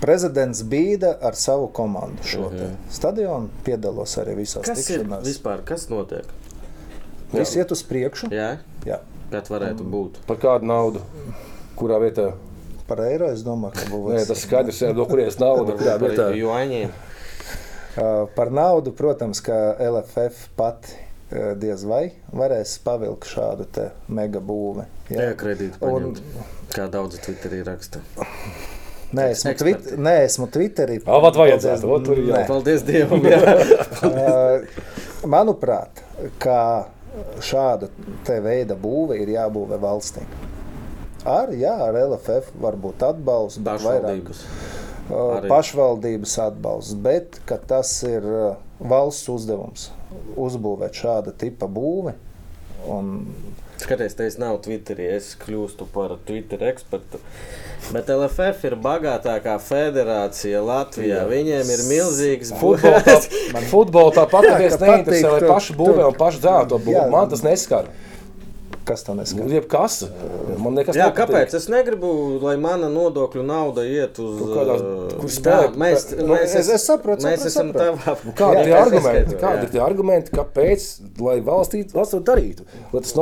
prezidents bīda ar savu komandu šo uh -huh. stadionu, piedalos arī visās Kas ir tikšanās. vispār? Kas notiek? Viss iet uz priekšu. Jā, Jā. kad varētu būt. Par kādu naudu? Kurā vietā? Par eiro es domāju, ka būs. Nē, tas skaidrs, no kurienes nauda. Kurā Par vietā? juaņiem. Uh, par naudu, protams, ka LFF pati diez vai varēs pavilkt šādu te mega būvi. Jā, kredīti Un-. Kā daudz Twitterī raksta. Nē, esmu, tvit, nē, esmu Twitterī. Ā, vat vajadzētu, ot tur ir jā. Nē. Paldies Dievam! Jā. Uh, Manuprāt, ka šāda te veida būve ir jābūvē valstī. Ar, jā, ar LFF var būt atbalsts, bet vairāk arī. pašvaldības atbalsts, bet ka tas ir uh, valsts uzdevums uzbūvēt šāda tipa būvi. Un, Skaties, te es nav Twitterī, es kļūstu par Twitter ekspertu. Bet LFF ir bagātākā federācija Latvijā. Jā. Viņiem ir milzīgs Futbola tā, man futbola tāpat Jā, neviens ka neinteresē, patīk lai paši būvē un paši dzēto būvu. Jā. Man tas neskar. Kas tam neskatās? Jebkas. Man nekas Jā, nepatīk. kāpēc? Es negribu, lai mana nodokļu nauda iet uz kādās- kur spēlē- Jā, mēs, Nu, mēs, es- es saprotu, mēs saprotu, esam tavā. Kādi Jā, ir argumenti? izskaidroju, Kādi jā. ir tie argumenti, kāpēc lai valstī, valsts to darītu? Lai tas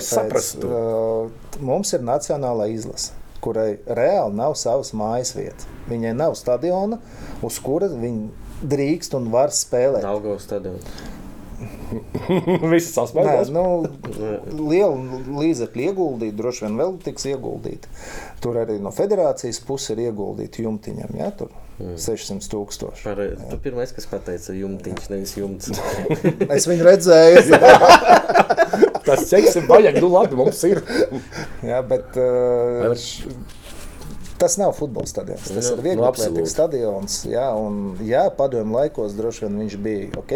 kāpēc. saprastu. Mums ir nacionālā izlase, kurai reāli nav savas mājas vietas. Viņai nav stadiona, uz kura viņi drīkst un var spēlēt. Daugavas stadions. Visas Nē, sasmējas. nu, liela līdzekļa ieguldīta, droši vien vēl tiks ieguldīta. Tur arī no federācijas puses ir ieguldīta jumtiņam, ja, tur 600 tūkstoši. Par, tu pirmais, kas pateica jumtiņš, nevis jumts. Es viņu redzēju, Tas ceļš ir vajag, nu labi, mums ir. jā, bet uh, tas nav futbola stadions. Tas Nu, ir viegli nu, absolūti. stadions. Jā, un, jā padomju laikos droši vien viņš bija ok.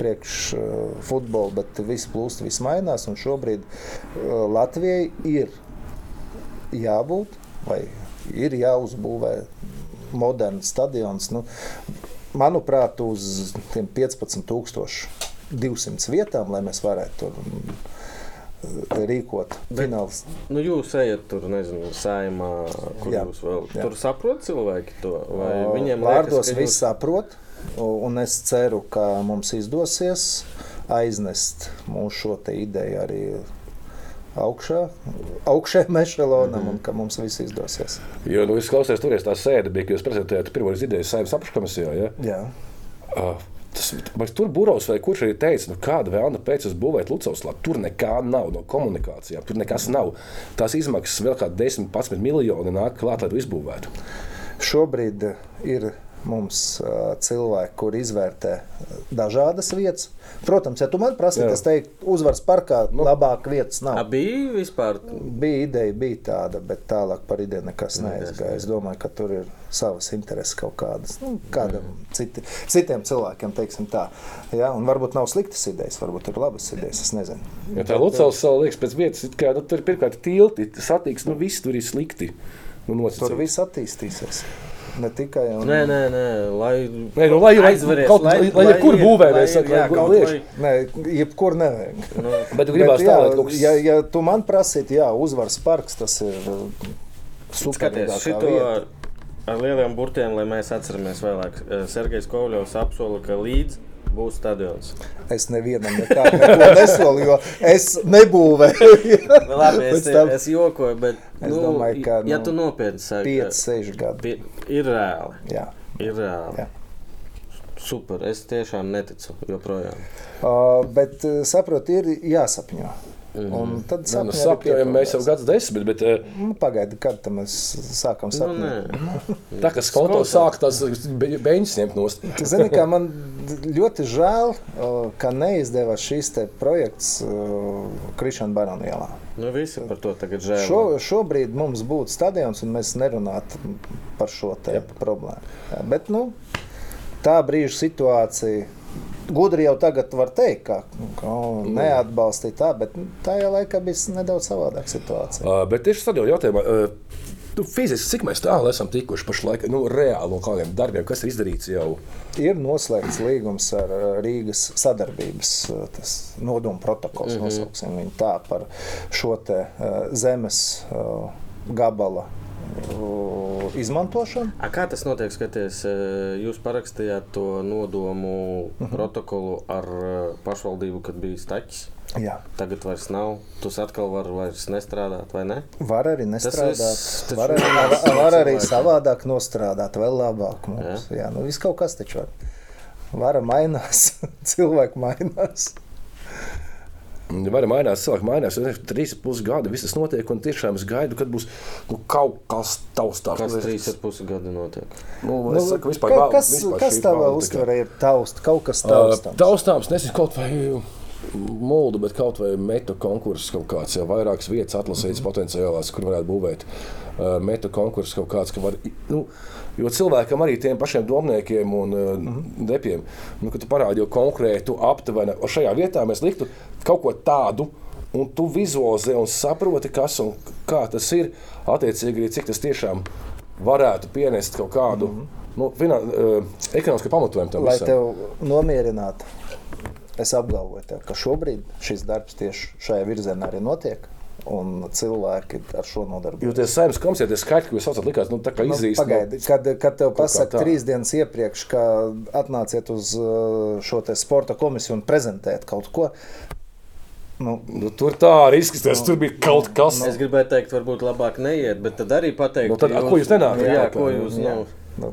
Priekš uh, futbola, bet viss plūst, viss mainās. Šobrīd uh, Latvijai ir jābūt vai ir jāuzbūvē moderns stadions. Nu, manuprāt, uz tiem 15,200 vietām, lai mēs varētu tur mm, rīkot fināls. Nu, jūs ejat tur, nezinu, saimā, kur Jā. jūs vēl. Jā. Tur saprot cilvēki to, vai viņiem vārdos liekas, ka viss saprot, un es ceru, ka mums izdosies aiznest mūsu šo te ideju arī augšā, augšējiem ešalonam, un ka mums viss izdosies. Jo, nu, es klausījos, tur tā sēde bija, kad jūs prezentējāt pirmo ideju saimnes apakškomisijā. Ja? Jā. Uh, Tas, vai tur Burovs vai kurš arī teica, nu, kāda vēlna pēc tam būvēt Lucasovā. Tur nekā nav no komunikācijām, tur nekas nav. Tās izmaksas vēl kādi 10, 11 miljoni nāk klāt, lai to izbūvētu. Šobrīd ir mums cilvēki, kur izvērtē dažādas vietas. Protams, ja tu man prasītu, Jā. es teiktu, uzvaras parkā nu, labāk vietas A, nav. bija vispār. Bija ideja, bija tāda, bet tālāk par ideju nekas neaizgāja. Es domāju, ka tur ir savas intereses kaut kādas. Nu, kādam citi, citiem cilvēkiem, teiksim tā. Ja? Un varbūt nav sliktas idejas, varbūt ir labas idejas. Es nezinu. Ja tā Lucasovs savu liekas pēc vietas, kā, nu, tur ir pirmkārt tilti, satiks, nu viss tur ir slikti. Nu, Tur nosacīti. viss attīstīsies. Ne tikai un... Nē, nē, nē, lai. Nē, nu, lai- lai- aizveries, kaut- lai- lai jebkur lai mēs iet, sakam, jā, lai kaut liež. vai- Nē, jebkur nevajag. Nu, Bet tu gribēji Bet, jā, stāvēt kaut kas ja, ja tu man prasītu, jā, uzvaras parks, tas ir uh, superīgākā šito vieta. ar lieliem burtiem, lai mēs atceramies vēlāk. Eh, Sergejs Kovļovs apsola, ka līdz būs stadions. Es nevienam nekādu nesolu, jo es nebūvēju. Nu, Labi, es, tam- es jokoju, bet Es nu, domāju, ka, ja nu, tu nopietni saki, 5, 6 gadi. ir reāli. Jā. Ir reāli. Jā. Super. Es tiešām neticu joprojām. Uh, bet uh, saprot, ir jāsapņo. Un tad nu, sapņi arī sapņojam mēs jau gadus desmit, bet eh, Nu, Pagaidi, kad tam mēs sākam Nu, sapņot. nē. tā kā skolotā sāk be- beņas ņemt nost. Zini, kā man ļoti žēl, ka neizdevās šīs te projekts Krišana Barona ielā. Nu, visi par to tagad žēl. Šo, šobrīd mums būtu stadions, un mēs nerunātu par šo te problēmu. Jā, Bet nu, tā brīža situācija. Gudri jau tagad var teikt, ka, ka neatbalstīja tā, bet nu, tajā laikā bija nedaudz savādāka situācija. Uh, bet tieši tādā jautājumā, uh, nu, fiziski cik mēs tālu esam tikuši pašlaik, nu, reāli no kādiem darbiem, kas ir izdarīts jau. Ir noslēgts līgums ar uh, Rīgas sadarbības uh, tas nodomu protokols, mm -hmm. nosauksim viņu tā par šo te uh, zemes gabala izmantošanu. A, kā tas notiek? Skaties, jūs parakstījāt to nodomu Mhm. protokolu ar pašvaldību, kad bija staķis. Jā. Tagad vairs nav. Tas atkal var vairs nestrādāt, vai ne? Var arī nestrādāt. taču Var arī, nav var arī savādāk nostrādāt, vēl labāk. Mums. Jā, jā nu viss kaut kas taču var. Vara mainās, cilvēki mainās. Vai mainās, cilvēki mainās, jau trīs pusi gadi, viss tas notiek, un tiešām es gaidu, kad būs nu, kaut kas taustāms. Kas trīs es- ar pusi gadu notiek? Nu, Nu, es saku, vispār, ka, kas vispār kas tavā uztverē ir taust, kaut kas Uh, taustāms? Taustāms, nezinu, kaut vai mūldu, bet kaut vai metu konkurss kaut kāds, jau vairākas vietas atlasītas mm -hmm. potenciālās, kur varētu būvēt uh, metu konkurss kaut kāds, ka var, nu, jo cilvēkam arī tiem pašiem domniekiem un uh, mm -hmm. depiem, nu, kad tu parādi jau konkrētu aptuveni, šajā vietā mēs liktu kaut ko tādu, un tu vizualizē un saproti, kas un kā tas ir, attiecīgi arī cik tas tiešām varētu pienest kaut kādu, mm -hmm. nu, finan, uh, ekonomisku pamatojumu tam Lai visam. tev nomierinātu, es apgalvoju, tev, ka šobrīd šis darbs tieši šajā virzienā arī notiek. Un cilvēki ar šo Jo nodarbojas. tie saimnes komisija, tie skaitļi, ko jūs saucat, likās, nu, tā kā Nu, izīst. Pagaidi, kad, kad tev pasaka trīs dienas iepriekš, ka atnāciet uz uh, šo te sporta komisiju un prezentēt kaut ko. Nu, Nu, tur tā arī izskatās, tur bija kaut kas. Es gribēju teikt, varbūt labāk neiet, bet tad arī pateikt, Nu, tad, a, ko jūs nenākat? Jā, Jā, ko jūs. Nu, Nu,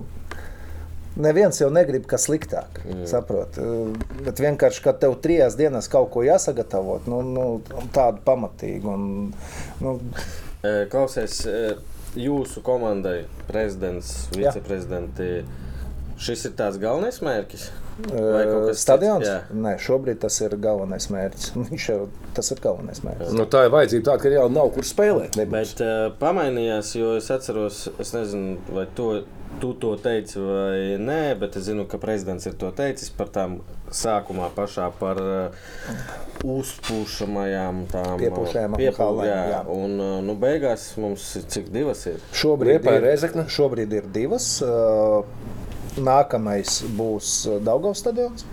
Neviens jau negrib, kas sliktāk. Mm. Saprot? Eh, Bet vienkārši, kad tev trijās dienās kaut ko jāsagatavot, nu, nu, tādu pamatīgu. Un, nu, E, Klausies, e, jūsu komandai, prezidents, Jā. viceprezidenti, šis ir tāds galvenais mērķis? Vai kaut kas cits? Stadions? Jā. Nē, šobrīd tas ir galvenais mērķis. Viņš jau tas ir galvenais mērķis. Nu, tā ir vajadzība tāda, ka jau nav kur spēlēt. Nebūs. Bet uh, pamainījās, jo es atceros, es nezinu, vai to, tu to teici vai nē, bet es zinu, ka prezidents ir to teicis par tām sākumā pašā par uh, uzpūšamajām tām Piepūšajām piepū- halēm, jā. jā. Un uh, nu, beigās mums ir cik divas ir. Šobrīd Liepāja, ir, Rēzekne? šobrīd ir divas. ā, Nākamais būs Daugavs stadions.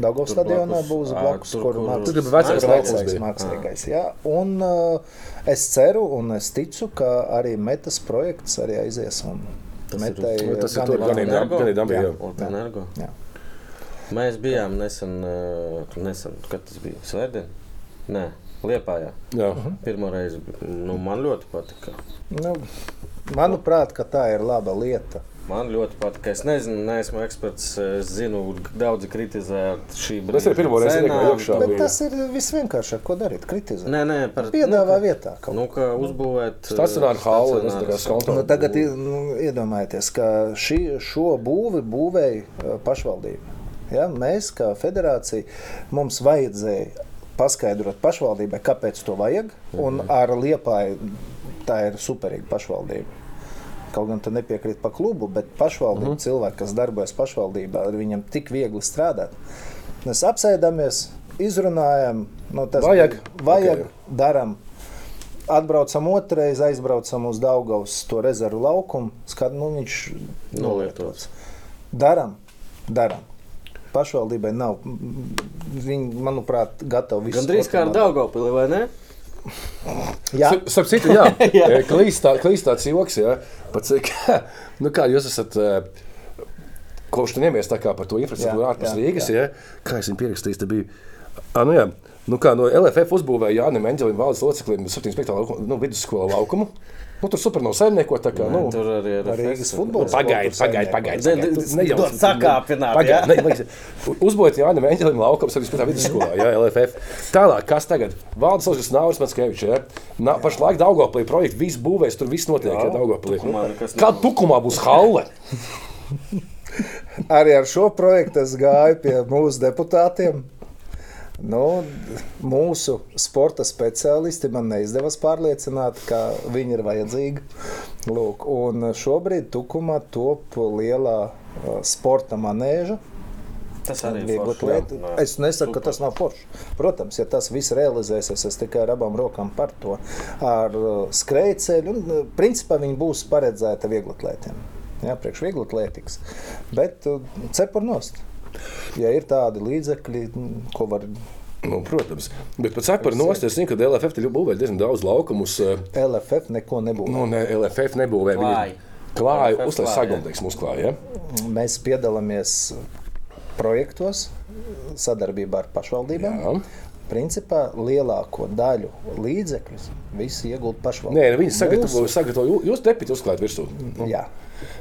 Daugavas stadionā būs blakus, tur, kur kur- mākslinieks- vecais bija. māksliniekais. jā. Un uh, es ceru un es ticu, ka arī metas projekts arī aizies. Un Tas ir- metai, Nu, tas ir gan tur gan ir dab- gan. Mēs bijām nesen, uh, nesen kad tas bija Svētdien? Nē, Liepājā. Jā. Pirmo reizi nu, man ļoti patika. Nu, manuprāt, ka tā ir laba lieta. Man ļoti patīk. Es nezinu, neesmu eksperts. Es zinu, daudzi kritizē šī brīža. Es arī pirmo reizi cenām, iegāju iekšā. Bet tas ir visvienkāršāk, ko darīt. Kritizēt. Nē, nē, par Piedāvā nu, vietā. kaut Nu, ka uzbūvēt Stacionāra haula, stacionāras- tas ir konta. Nu, tagad nu, iedomājieties, ka šī, šo būvi būvēja eh, pašvaldība. Ja? Mēs, kā federācija, mums vajadzēja paskaidrot pašvaldībai, kāpēc to vajag. Un ar liepāju tā ir superīga pašvaldība. Kaut gan tu nepiekrīt par klubu, bet pašvaldība, cilvēki, kas darbojas pašvaldībā, ar viņiem tik viegli strādāt. Mēs apsēdamies, izrunājam, nu, tas Vajag. vajag Ok. darām. Atbraucam otrreiz, aizbraucam uz Daugavas to rezervu laukumu. Skat, nu, viņš Nolietots. Darām, darām. Pašvaldībai nav. Viņi, manuprāt, gatavi visu. Gandrīz kā ar Daugopili, vai ne? Jā, Starp- citu, jā, E, klīst tā- klīst tāds joks, jā, pat cik, nu kā jūs esat, e, kopš tu ņemies tā kā par to infrastruktūru Jā, ārpus jā, Rīgas, jā, kā es viņu pierakstījis, te bija, ah, nu jā, nu kā no LFF uzbūvēja Jānim Enģelim valdes loceklim 75. Laukumu, nu, vidusskola laukumu, nu tur super nav saimnieko, tā kā, nu, Tur arī ir Rīgas futbols. Pagaidi, pagaidi, pagaidi. Dod sakāpināt, Pagaidi, Uzbūvēt Jānis Mēnesis laukums, arī spēlē vidusskolā, jā, LFF. Tālāk, kas tagad? Valdes Lūsis Nauris Matskevičs, jā. Na, pašlaik Daugoplī projekts, viss būvēs, tur viss notiek, jā, Daugoplī. Kā tukumā būs halle? arī ar šo projektu es gāju pie mūsu deputātiem. Nu, mūsu sporta speciālisti man neizdevās pārliecināt, ka viņi ir vajadzīgi. Lūk, un šobrīd Tukumā top lielā uh, sporta manēža. Tas arī ir lieta. jā. Es nesaku, ka tas nav forši. Protams, ja tas viss realizēsies, es tikai ar abām rokām par to. Ar uh, skrejceļu, un uh, principā viņi būs paredzēti vieglatlētiem. Jā, priekš vieglatlētikas. Bet uh, cepur nost. Ja ir tādi līdzekļi, ko var Nu, protams. Bet pēc cepura nost, es zinu, ka LFF te būvē diezgan daudz laukumus. eh, LFF neko nebūs. Nu, ne, LFF nebūvē. viņi klāja. sagumdīgs mums klāja, ja? Mēs piedalāmies projektos sadarbībā ar pašvaldībām. Jā. Principā lielāko daļu līdzekļus visi iegūst pašvaldību. Nē, viņi sagatavo, sagatavo jūs depiti uzklāt virsū. Nu, Jā.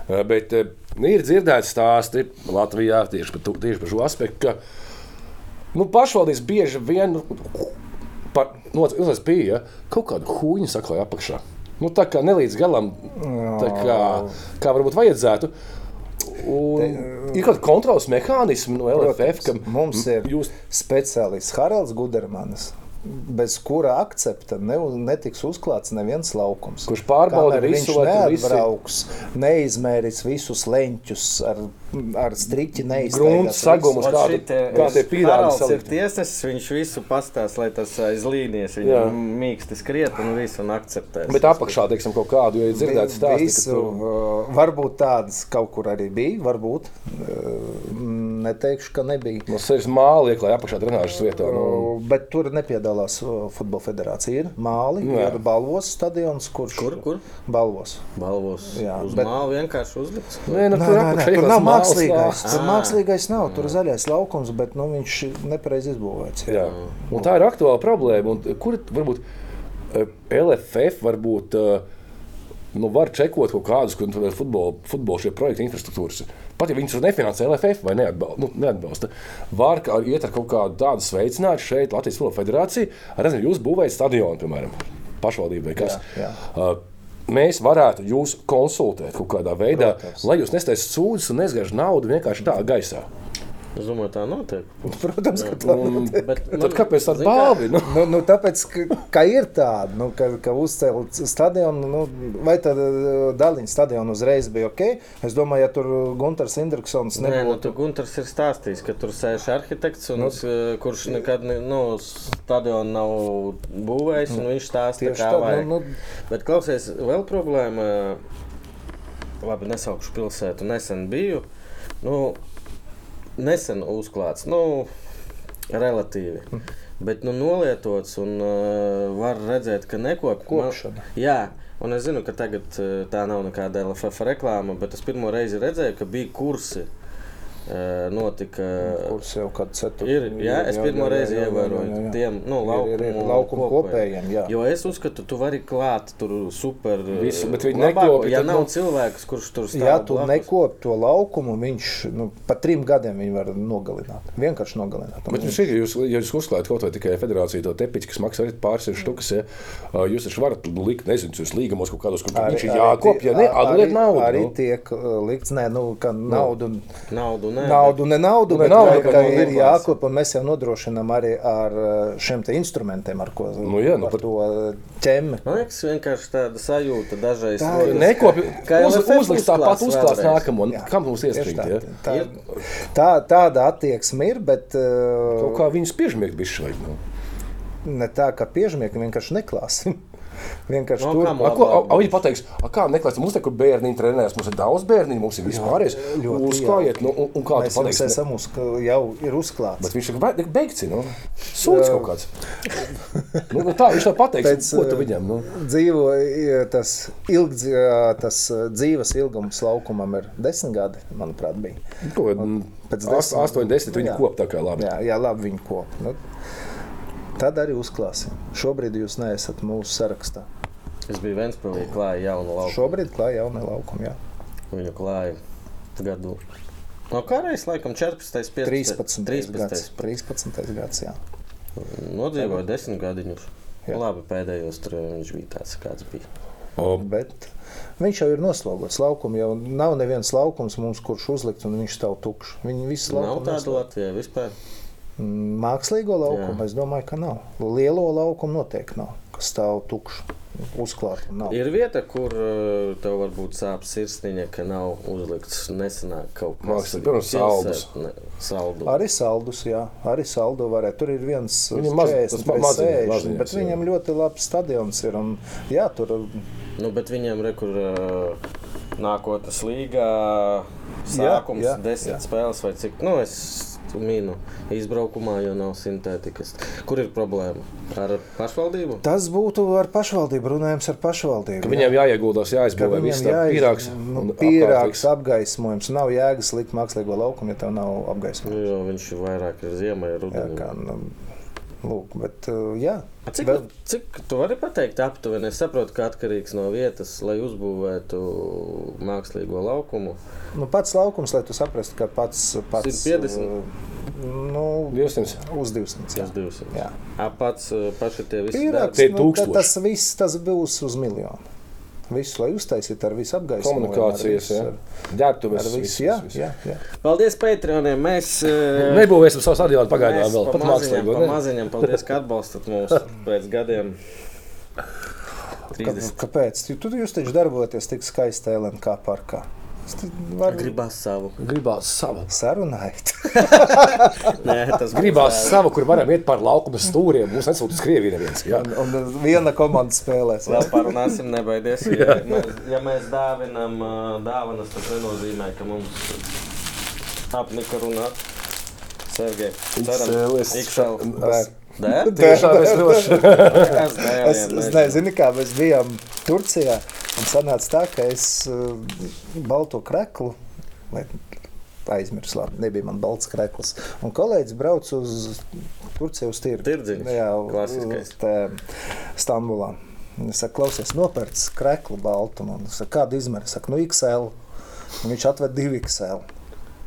Eh, Bet eh, ir dzirdēts stāsti Latvijā tieši par, tieši par šo aspektu, ka nu, pašvaldības bieži vien par noteiktām pieeja kaut kādu huņu saklāja apakšā. Nu, tā kā nelīdz galam, kā, kā varbūt vajadzētu. Un, ir kaut kāda kontrols mehānisma no LFF, ka Mums ir jūs speciālists Haralds Gudermanis. Bez kura akcepta ne, netiks uzklāts neviens laukums. Kurš pārbauda Kamēr visu, viņš lai tur visi- neatbrauks, neizmēris visus leņķus ar, ar striķi grunts neizteikts. sagumus, šitie- kādi pīrāgi Haralds ir tiesesis, viņš visu pastāsta, lai tas aiz līnijas mīksti skriet un visu un akceptē. Bet apakšā, teiksim, kaut kādu, jo ir dzirdēts stāsts, Visu, uh, varbūt tādas kaut kur arī bija, varbūt. Uh, neteikšu, ka nebija. no sevis māli ieklāja apakšā drenāžas vietā. Nu, Uh, Bet tur nepiedalās uh, Futbola federācija. Ir Māli, Jā. ir Balvos stadions, kurš Kur, kur? Balvos. Balvos. Jā, Uz bet- māla vienkārši uzlikts. Nē, nu, tur apakšā nav māls mākslīgais. Tur mākslīgais nav. Tur ir zaļais laukums, bet nu, viņš ir nepareizi izbūvēts. Jā. Un tā ir aktuāla problēma. Un kur varbūt eh, LFF varbūt eh, nu, var čekot kaut kādus futbola, futbola šie projekti, infrastruktūras. Pat ja viņus nefinansē LFF vai neatbalsta, nu, neatbalsta var ar, iet ar kaut kādu tādu sveicinājumu šeit, Latvijas Futbola Federācija. Rezinu, jūs būvējat stadionu, piemēram, pašvaldībai. Kas, Jā, jā. Uh, Mēs varētu jūs konsultēt kaut kādā veidā, Protams. lai jūs nestaisat sūdzes un nezgāžat naudu vienkārši tā gaisā. Es domāju, tā notiek. Protams, ka tā Un, notiek. Bet tad kāpēc tāda balva? Nu? Nu, nu, tāpēc, ka, ka ir tāda, nu, ka, ka uzcēlīt stadionu, nu, vai tad uh, Dāļņas stadionu uzreiz bija ok. Es domāju, ja tur Gunārs Indriksons Nē, nu, nebūtu. tu Gunārs ir stāstījis, ka tur sēž arhitekts, un, Nu. nu, kurš nekad ne- nu, stadionu nav būvējis. Nu, viņš stāsta, kā tā, vajag. nu, nu, Bet klausies, vēl problēma. Labi, nesaukšu pilsētu. Nesen biju. Nu, nesen uzklāts. Nu, relatīvi. Hm. Bet nu, nolietots un uh, var redzēt, ka nekopja. Kopšana. Jā, un es zinu, ka tagad uh, tā nav nekāda LFF reklāma, bet es pirmo reizi redzēju, ka bija kursi. Uh, notika. Kurš jau kādu ceturto Ir, jā, es pirmo reizi ievēroju tiem nu, Ir- ir- ir laukumu, laukumu kopējiem, jā. Jo es uzskatu, tu vari klāt tur super. Visu, bet viņi nekopja, Ja nav nu- cilvēks, kurš tur stāv Ja tu blakus. nekopi to laukumu, viņš nu, pat trim gadiem viņu var nogalināt. Vienkārši nogalināt. Bet jūs, ir, jūs, ja jūs uzklājat kaut vai tikai federāciju to tepiņu, kas maksā arī pāris simt štukas, ja, jūs taču varat likt, nezinu, jūs līgumos kaut kādos, kur viņš ir jākopja, ja ne, atdodiet naudu. Arī nu. tiek likts, nē, nu, ka naudu, Naudu, nē, naudu ne naudu, Nu, bet naudu, naudu, bet ka nu, ir neklāsim. jākop, un mēs jau nodrošinām arī ar uh, šiem te instrumentiem, ar ko Nu, jā, nu, ar pat- to ķemmi. Man liekas, vienkārši tāda sajūta dažreiz. Tā ir. Nekopja, Kā uz, uzliks tāpat uzklās nākamo, Jā. kam mums ieskrīt, tā, ja? tā, Ir. tā, tāda attieksme ir, bet uh, Kaut kā viņus piežmiegt bišķi vajag, nu. ne tā, ka piežmieki vienkārši neklāsim. Vienkārši No, tur. kam A, ko, a, a, viņi pateiks, a, kā neklāst, mums te kur bērniņu trenēs, mums ir daudz bērniņu, mums ir vispārējais. Uzklājiet, nu, un, un kā Mēs jums pateiksi? ne? esam uz, jau ir uzklāts. Bet viņš ir be- beigts, nu. Sūds kaut kāds. nu, nu, tā viņš tā pateiks, Pēc, ko tu eh, viņam, nu. dzīvo, tas, ilgdz, tas eh, dzīves ilgums laukumam ir desmit gadi, manuprāt, bija. Ko, pēc ast- desmit- astoņi, desmit viņi Jā. kop tā kā labi. Jā, jā labi viņi kop. Nu, tad arī uzklāsim. Šobrīd jūs neesat mūsu sarakstā. Es biju Vēnspēlī, klāja jaunu lauku. Šobrīd klāja jaunie laukumi. Jā. Viņu klāja gadu. No kā reizes, laikam, 14, 15, 13. gads. 13. 13. gads jā. Nodzīvoja desmit gadiņus. Jā. Labi, pēdējos tur viņš bija tāds, kāds bija. O, Bet viņš jau ir noslogots. Laukums jau nav neviens laukums mums, kurš uzlikt, un viņš stāv tukšs. Viņi visi Nav laukumi tāda noslogoti. Latvijā vispār. Mākslīgo laukumu Jā. es domāju, ka nav. Lielo laukumu noteikti nav, kas stāv tukšs. Ir vieta, kur uh, tev varbūt sāp sirsniņa, ka nav uzlikts nesenāk kaut kas piemēram, saldus. Ne, saldu. Arī saldus, jā, arī saldu varētu. Tur ir viens Viņam maz- tas 40 ma- vai maziņš, 60, maziņš, bet jā. viņam ļoti labs stadions ir. Un, jā, tur Nu, bet viņiem ir kur uh, nākotnes līgā sākums, jā, desmit jā. spēles vai cik. Nu, es minu izbraukumā, jo nav sintētikas. Kur ir problēma? Ar pašvaldību? tas būtu ar pašvaldību, runājums ar pašvaldību. ka Viņiem jāieguldās, jāizbūvē viss viņam tā jāiz- pīrāgs. nu, un pīrāgs, apgaismojums. Nav jēgas likt mākslīgo laukumu, ja tev nav apgaismojums. jo viņš ir vairāk ir ziemai, Jā, rudenī. kā, nu, lūk, bet, uh, jā. Cik, Vēl- cik tu vari pateikt aptuveni? Es saprotu, ka atkarīgs no vietas, lai uzbūvētu mākslīgo laukumu. Nu, pats laukums, lai tu saprastu, ka pats pats 150? uh, Nu, 200. uz 200. Jā. Tas 200. Jā. A, pats uh, paši tie visi Pīrāgs, Tie nu, tas viss tas būs uz miljonu. Visu, lai uztaisītu ar visu apgaismojumu. Komunikācijas, ar ja. visu, ģērbtuves. ar visu, jā, jā, jā. Paldies, Patreoniem! Mēs Nebūvēsim savu stadionu pagaidām vēl. pa Pat mākslīgi. pa maziņam, paldies, ka atbalstat mūs pēc gadiem. Kā, 30. kāpēc? Jūs taču darbojaties tik skaisti LNK parkā. Varu Gribās savu. Gribās savu. sarunāt. Nē, tas Gribās savu, kur varam iet pār laukuma stūriem. Mums nesūta uz Krieviju neviens. Jā. un, un viena komanda spēlēs. Vēl parunāsim, nebaidies. Ja mēs, ja mēs dāvinam dāvanas, tas nenozīmē, ka mums apnika runāt. Sergei, ceram, es- ikšēl. Dēr? Tiešām es droši. Es, nezinu, kā mēs bijām Turcijā. Un sanāca tā, ka es uh, balto kreklu, vai aizmirsu, labi, nebija man balts krekls. Un kolēģis brauc uz Turciju uz tirgu. Tirdziņš, Jā, uz- Stambulā. Viņš saka, klausies, nopērts. Un es saku, kādu izmēru? Es saku, nu, XL. Un viņš atved divu XL.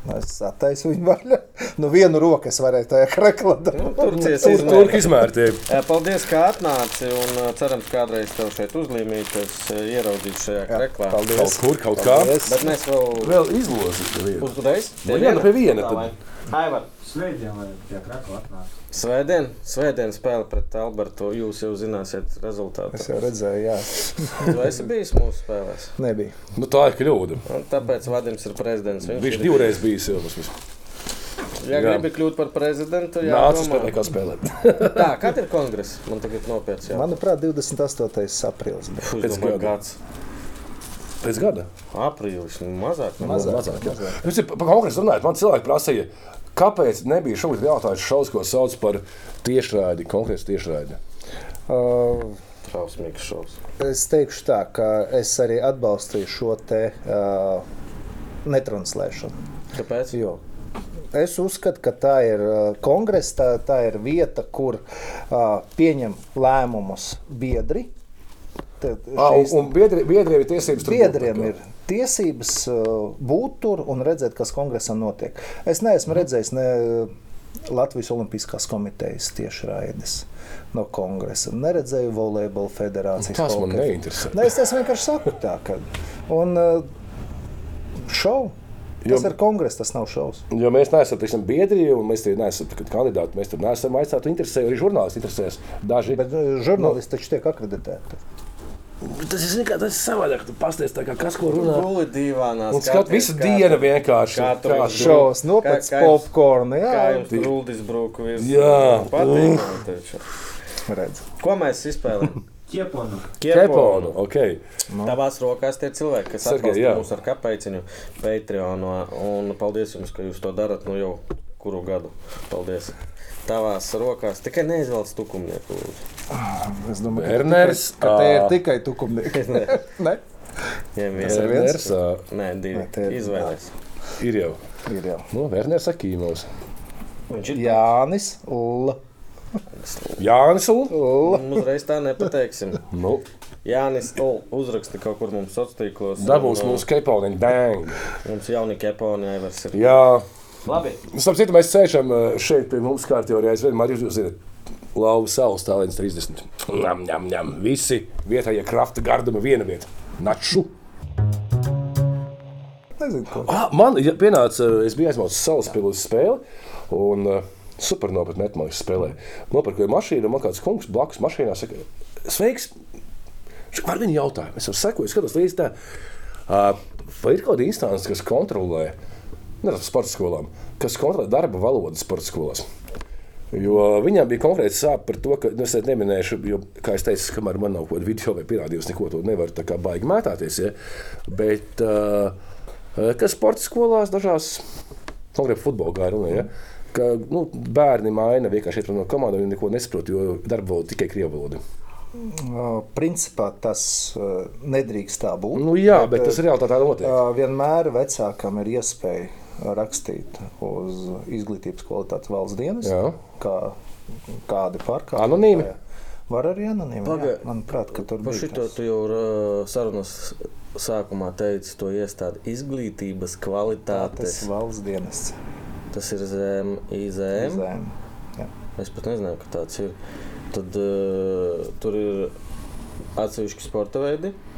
Nu, Es attaisu viņu vaļā. Nu, vienu roku es varēju tajā kreklā. Nu, Tur izmēri. tur izmērtie. Eh, Paldies, ka atnāci un cerams, kādreiz tev šeit uzlīmītas ieraudzīšu šajā kreklā. Kaut Paldies. kur, kaut kā. Paldies. Bet mēs vēl Vēl izlozi. uzreiz. Nu, jā, nu pie viena tad. Aivar. Svētdien, lai pie krakla atnāk. Svētdien, svētdien spēle pret Albertu. Jūs jau zināsiet rezultātu. Es jau redzēju, jā, Tu esi bijis mūsu spēlēs. nebija. Nu, tā ir kļūda. Un tāpēc Vadims ir prezidents. Viņš ir- divreiz bijis jau mums. Ja Jā. gribi kļūt par prezidentu, jā, Nāc, domā. spēlē, kā spēlēt. Tā, kad ir kongress? Man tagad nopietns jā. Manuprāt, 28. aprīlis. pēc gada. gads. Pēc gada. Aprīlis, nu, mazāk. Mazāk. Mazāk. jā. mazāk. Jūs par kongresu runājat. Man cilvēki prasīja, kāpēc nebija šogad jautājums šaus, ko sauc par tiešraidi, konkrēts tiešraidi. Uh, Trausmīgs šovs. Es teikšu tā, ka es arī atbalstīju šo te uh, netranslēšanu. Kāpēc? Jo es uzskatu, ka tā ir uh, kongress, tā, tā ir vieta, kur uh, pieņem lēmumus biedri. Tad Ah, un, šīs un biedri, biedriem ir tiesības tur būt. Biedriem ir tiesības uh, būt tur un redzēt, kas kongresam notiek. Es neesmu redzējis ne Latvijas Olimpiskās komitejas tiešraides no kongresa. Neredzēju volejbola federācijas. Tas man neinteresē. Ne, es, es vienkārši saku tā, ka un, šovu. Tas Jo- ir kongress, tas nav šovs. Jo mēs neesam teiksim, biedri, un mēs tur neesam kandidāti. Mēs tur neesam aicināti. Interesē arī žurnālisti. Interesēs. Daži. Bet žurnālisti taču tiek akreditēti. Tas ir, kā, tas ir savādāk. Tu pasties, tā kā kas ko runā. Guli divānā. Un skat visu dienu vienkārši. kā tu kā viņš tu- Šovs nopērts jums- popkornu. Jā, Kā jums grūdis brūku? Jā. Patīk. redz. Ko mēs izspēlējam? Ķeponu. Keponu. Okay. Tavās rokās tie cilvēki, kas Sergej, atbalsta jā. mūs ar kapeiciņu, Patreon. Un paldies jums, ka jūs to darat nu jau kuru gadu. Paldies. Tavās rokās tikai neizvelc tukumnieku. lūdzu. Es domāju, Werners, ka te ir ā. tikai tukumnieki. Ne? Ņem Tas ir viens. Nē, divi. Nē, ir- Izvēlēs. ir jau. Ir jau. Nu, Werners Akīmovs. Viņš ir Jānis Ulla. Jānis Un. Ulla. Nu, Uzreiz tā nepateiksim. Nu, Jānis Ol, uzraksti kaut kur mums sociālos tīklos. dabūs Un, mūsu keponiņu. Bang! Mums jauni keponi aivars ir. Jā. Labi. Starp citu, mēs sēžam šeit pie mums kārtībā arī aizvien. Marijas, jūs zināt, Lauva saule stāvēns 30. Ņem, ņem, ņem. Visi vietējie krafta gardumi viena vieta. Naču. Nezinu, ko. Ah, man ja, pienāca, es biju aizmaucis salas pilsētas spēli. Un, uh, Super nopietni metmājas spēlē. Nopirku mašīnu, man kāds kungs blakus mašīnā saka, sveiks! Var viņa jautājumu? Es jau sekoju, skatos līdzi tā. Uh, vai ir kaut kāda instance, kas kontrolē, nevis sporta skolām, kas kontrolē darba valodu sporta skolās? Jo viņam bija konkrēti sāpes par to, ka nu, es neminēšu, jo, kā jau teicu, kamēr man nav kaut kāda video vai pierādījums, neko to nevar tā kā baigi mētāties. Ja? Bet uh, kas sporta skolās dažās, konkrēti futbola gājā, ja? ka nu, bērni maina vienkārši no komandām, viņi neko nesaprot, jo darba valoda tikai krievu valoda. Uh, Principā tas nedrīkst tā būt. Nu, jā, bet tas reāli tā notiek. Vienmēr vecākam ir iespēja rakstīt uz izglītības kvalitātes valsts dienas, Jā. kā, kādi pārkāpumi. Anonīmi? Var arī anonīmi. Paga- jā. Manuprāt, ka tur bija šito tu jau uh, sarunas sākumā teici, to iestādi izglītības Tas kvalitātes. valsts dienas. Tas ir zem IZM. Zem. Jā. Es pat nezināju, ka tāds ir. Tad uh, tur ir atsevišķi sporta veidi. Nē,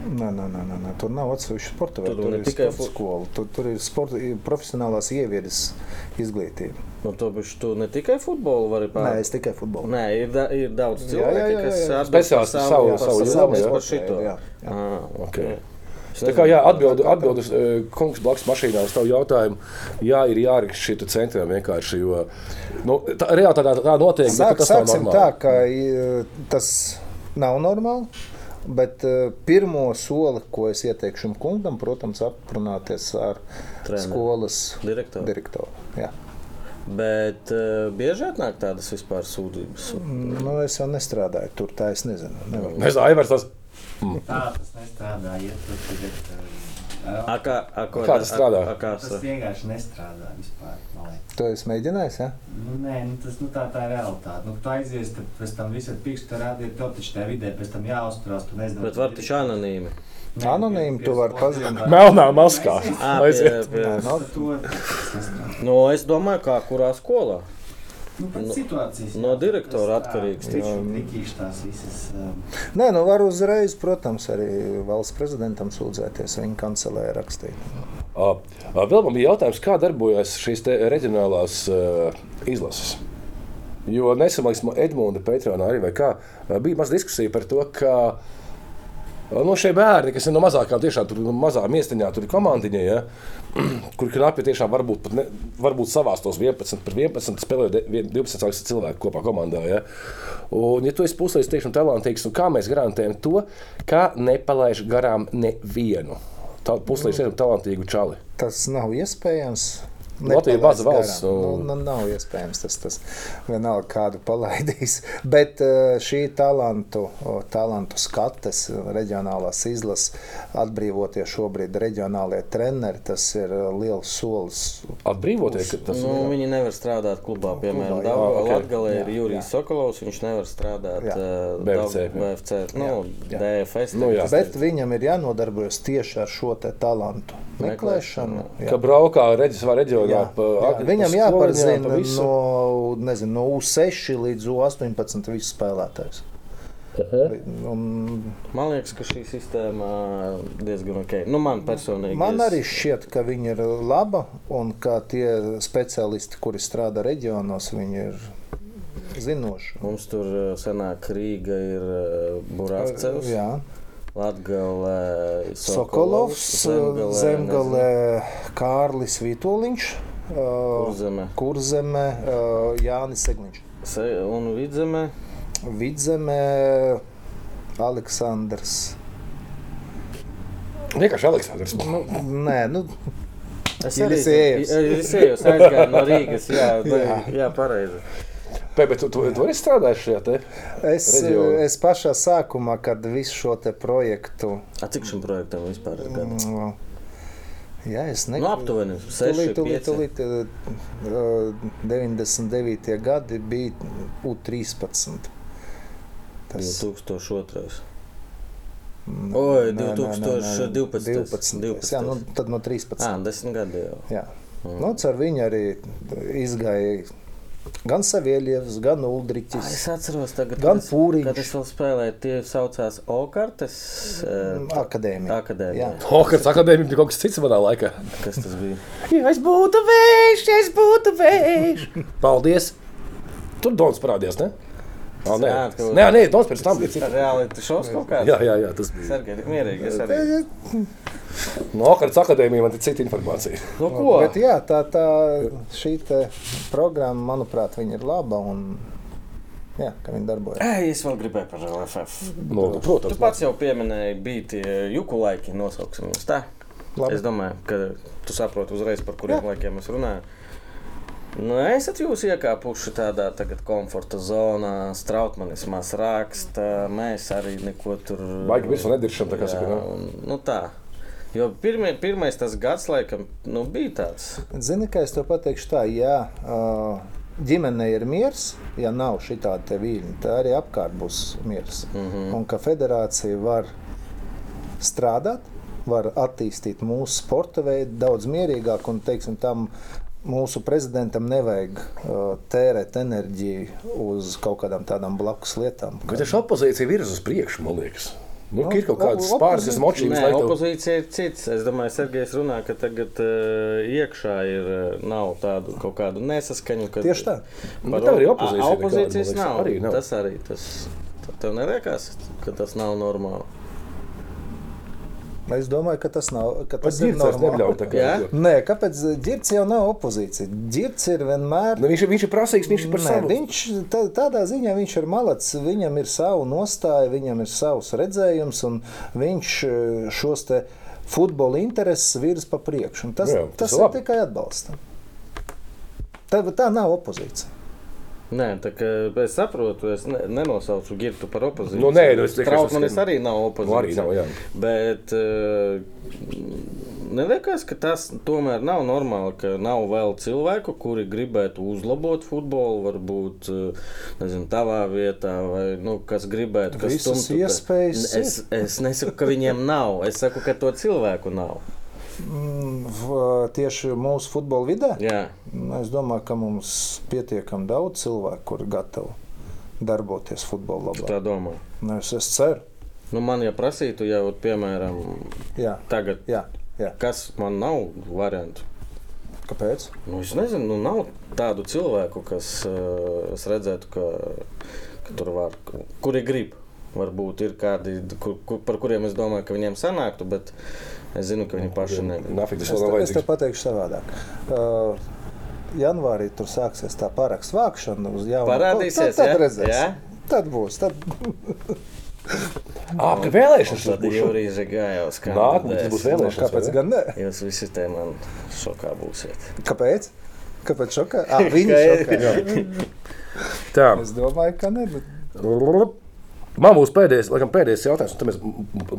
nē, nē, nē, nē. Tur nav atsevišķa sporta Tur veida. Tur ne ir tikai skola. Tur, tur ir sporta, profesionālās ieviedes izglītība. Nu, to bišķi tu ne tikai futbolu vari Nē, pārāk. es tikai futbolu. Nē, ir, da, ir daudz cilvēku, kas Speciālisti savu, savu- savu savu, jomu, par šito. Jā, jā. Ah, okay. Tā kā jā, nezinu. atbild, atbild uh, kungs blakus mašīnā uz tavu jautājumu. Jā, ir jāraksta šī centrā vienkārši, jo nu, tā, reāli tā, tā notiek. bet Sāk, tas nav sāksim tā, ka tas nav normāli. Bet uh, pirmo soli, ko es ieteikšu šim kungam, protams, aprunāties ar Treneri. skolas Direktoru. direktoru. Jā. Bet uh, bieži atnāk tādas vispār sūdzības. Nu, es jau nestrādāju tur, tā es nezinu. Nevaru. Es Aivars, tas Tā tas nestrādā. Uh, A, kā, a, ko, Kā tas strādā? A, a, kā Tas vienkārši nestrādā vispār. Tu esi mēģinājis, ja? Nu, nē, nu, tas nu, tā, tā ir realitāte. Nu, tu aizies, tad pēc tam viss ir piksts, rādīt, to taču tajā vidē pēc tam jāuzturās. Tu nezini, Bet var taču anonīmi. Nē, Anonīmi tu vari var- Melnā maskā. Pie. no- To. Nu, es domāju, kā kurā skolā. Nu, No- situācijas. no direktora tā, atkarīgs Viņš taču. Nikīši tās visas. Um, Nē, nu var uzreiz, protams, arī valsts prezidentam sūdzēties. Viņa kancelē rakstīt. Ā, ā, Vēl man bija jautājums, kā darbojas šīs te reģionālās uh, izlases. Jo nesamāks Edmunds Patronā arī vai kā, ā, bija maz diskusija par to, ka no šie bērni, kas ir no mazākām, tiešām tur no mazām iestiņā, tur ir komandiņa, ja, kur knapi tiešām varbūt, ne, varbūt savās tos 11 par 11 spēlē de- vien- 12 cilvēku kopā komandā. Ja. Un, ja tu esi puslīdz tiešām talantīgs, un kā mēs garantējam to, ka nepalaiž garām nevienu puslīdz tiešām talantīgu čali. Tas nav iespējams. Latvija ir maza valsts, un- Nu, nu, nav iespējams tas, tas vienalga kādu palaidīs. Bet eh, šī talantu, talantu skates, reģionālās izlases, atbrīvoties šobrīd reģionālie treneri, tas ir eh, liels solis. Atbrīvoties, ka tas Nu, viņi nevar strādāt klubā, piemēram, Klubā, jā. Dabā. ok. Latvijā ir Jā, Jurijs jā. Sokolovs, viņš nevar strādāt Jā. uh, BFC, jā. BFC, nu, Jā. DFS. Nu, jā. Bet viņam ir jānodarbojas tieši ar šo te talantu meklēšanu. ka braukā reģis vai reģionā. Jā, pa jā. Viņam jāpārzina no, nezinu, no U6 līdz U18 visu spēlētājs. Un Man liekas, ka šī sistēma diezgan ok. Nu, man personīgi. man es- arī šķiet, ka viņi ir laba un ka tie speciālisti, kuri strādā reģionos, viņi ir zinoši. Mums tur uh, senāk Rīga ir uh, Burācevs, Jā, Latgalē Sokolovs, Zemgalē, Zemgalē Kārlis Vitoļņš, Kurzeme. Kurzeme, Jānis Segliņš, Se, un Vidzemē. Vidzemē, Aleksandrs. Vienkārši Aleksandrs. Nu, nē, nu, Es arī izējis. es aizgāju no Rīgas. Jā. Jā. jā pareizi. Pē, bet tu, tu, tu arī strādāji šajā te? Es, Reģionu. es pašā sākumā, kad visu šo te projektu. A, cik šim projektam vispār ir gadi? mm, Jā, es Nu, nekadu. aptuveni 6, Tūlīt, 5. tūlīt, tūlīt, uh, 99. gadi bija U13. Tas 2002. mm, Oi, nē, nē, nē, nē, 2012. 12. Jā, nu, tad no 13. Ah, 10 gadi jau. Jā. Nu, ar viņu arī izgāja gan Saviļievs, gan Uldriķis. Es atceros, tagad, Gan kad es- Pūriņš. Kad es vēl spēlēju, tie saucās Okartes. eh, Akadēmija. Akadēmija. Jā. Hokards akadēmija bija kaut kas cits manā laikā. Kas tas bija? Ja es būtu vējš, ja es būtu vējš. Paldies! Tur Dons parādījās, ne? Ā, nē, Jā, ka- nē, nē Dons pēc tam bija cits. Reāli tas šovs kaut kāds? Jā, jā, jā, tas bija. Sergei, mierīgi, es arī. No Hokards akadēmija man ir cita informācija. Nu, ko? Bet jā, tā, tā šī te programma, manuprāt, viņa ir laba un jā, ka viņa darbojas. Ei, es vēl gribēju par LFF. No, Tu protams, pats jau pieminēji, bija tie juku laiki, nosauksim viņus tā. Labi. Es domāju, ka tu saproti uzreiz, par kuriem laikiem es runāju. Nu, esat jūs iekāpuši tādā tagad komforta zonā, strautmanismās raksta, mēs arī neko tur. Baigi virsū nediršam, tā kā saka, nu. nu tā. Jo pirmie, pirmais tas gads, laikam, nu, bija tāds. Zini, kā es to pateikšu tā, jā, ā, ģimene ir miers, ja nav šī tāda viļņa, tad arī apkārt būs miers. Mm Mhm. -hmm. Un ka federācija var strādāt, var attīstīt mūsu sporta veidu daudz mierīgāk un, teiksim, tam mūsu prezidentam nevajag uh, tērēt enerģiju uz kaut kādām tādām blakus lietām. Bet tieši opozīcija virza uz priekšu, man liekas. Nu, Nu, ir kaut kādas pāris, kas močības Nē, laikam. opozīcija ir cits. Es domāju, Sergejs runā, ka tagad uh, iekšā ir, uh, nav tādu kaut kādu nesaskaņu. Kad, Tieši tā. Nu, bet tev arī opozīcija A- nekāda, opozīcijas man liekas, nav. arī nav. Tas arī tas. Tev neliekas, ka tas nav normāli. Es domāju, ka tas nav. Ka tas ir normāli. Nē, kāpēc Girts jau nav opozīcija? Girts ir vienmēr. Nu, viņš, viņš ir prasīgs, viņš ir par Nē, savu. viņš tā, tādā ziņā viņš ir malacis, viņam ir sava nostāja, viņam ir savs redzējums, un viņš eh, šos te futbola intereses virza pa priekšu. Un Tas, Nu jā, tas tas ir labi. tikai atbalstam. Tā, tā nav opozīcija. Nē, tā kā es saprotu, es ne, nenosaucu Girtu par opozīciju. Nu, nē, nu, es tikai Trautmanis saskatu. arī nav Nu, opozīcija. arī nav, jā. Bet uh, neliekas, ka tas tomēr nav normāli, ka nav vēl cilvēku, kuri gribētu uzlabot futbolu, varbūt eh, nezinu, tavā vietā, vai nu, kas gribētu, kas Visas stumtu, ka- iespējas Es, es nesaku, ka viņiem nav. Es saku, ka to cilvēku nav. Mm, v- Tieši mūsu futbola vidē. Jā. Nu, Es domāju, ka mums pietiekami daudz cilvēku, kuri ir gatavi darboties futbola labā. tā domā. Nu, es, es ceru, Nu, man, ja prasītu, jau piemēram, jā, tagad, jā, jā. kas man nav variantu. Kāpēc? Nu, es nezinu, nu, nav tādu cilvēku, kas uh, redzētu, ka, ka tur var, kuri grib. Varbūt ir kādi, kur, kur, par kuriem es domāju, ka viņiem sanāktu, bet es zinu, ka viņi paši negrib. Nafik, tas Es, te- es tev vajadzīgs. pateikšu savādāk. Uh, janvārī tur sāksies tā parakstu vākšana. uz jaunu- Parādīsies, tad, tad ja? redzēsim. Ja? Tad būs. Tad... Ā, ka vēlēšanas Tad. Jurijs Gājos, kā Nākamais būs vēlēšanas. Nu, Kāpēc gan ne? Jūs visi te man šokā būsiet. Kāpēc? Kāpēc šokā? Ah, viņi šokā. Tā. Es domāju, ka ne. Bet... Man būs pēdējais, laikam, pēdējais jautājums, un tad mēs,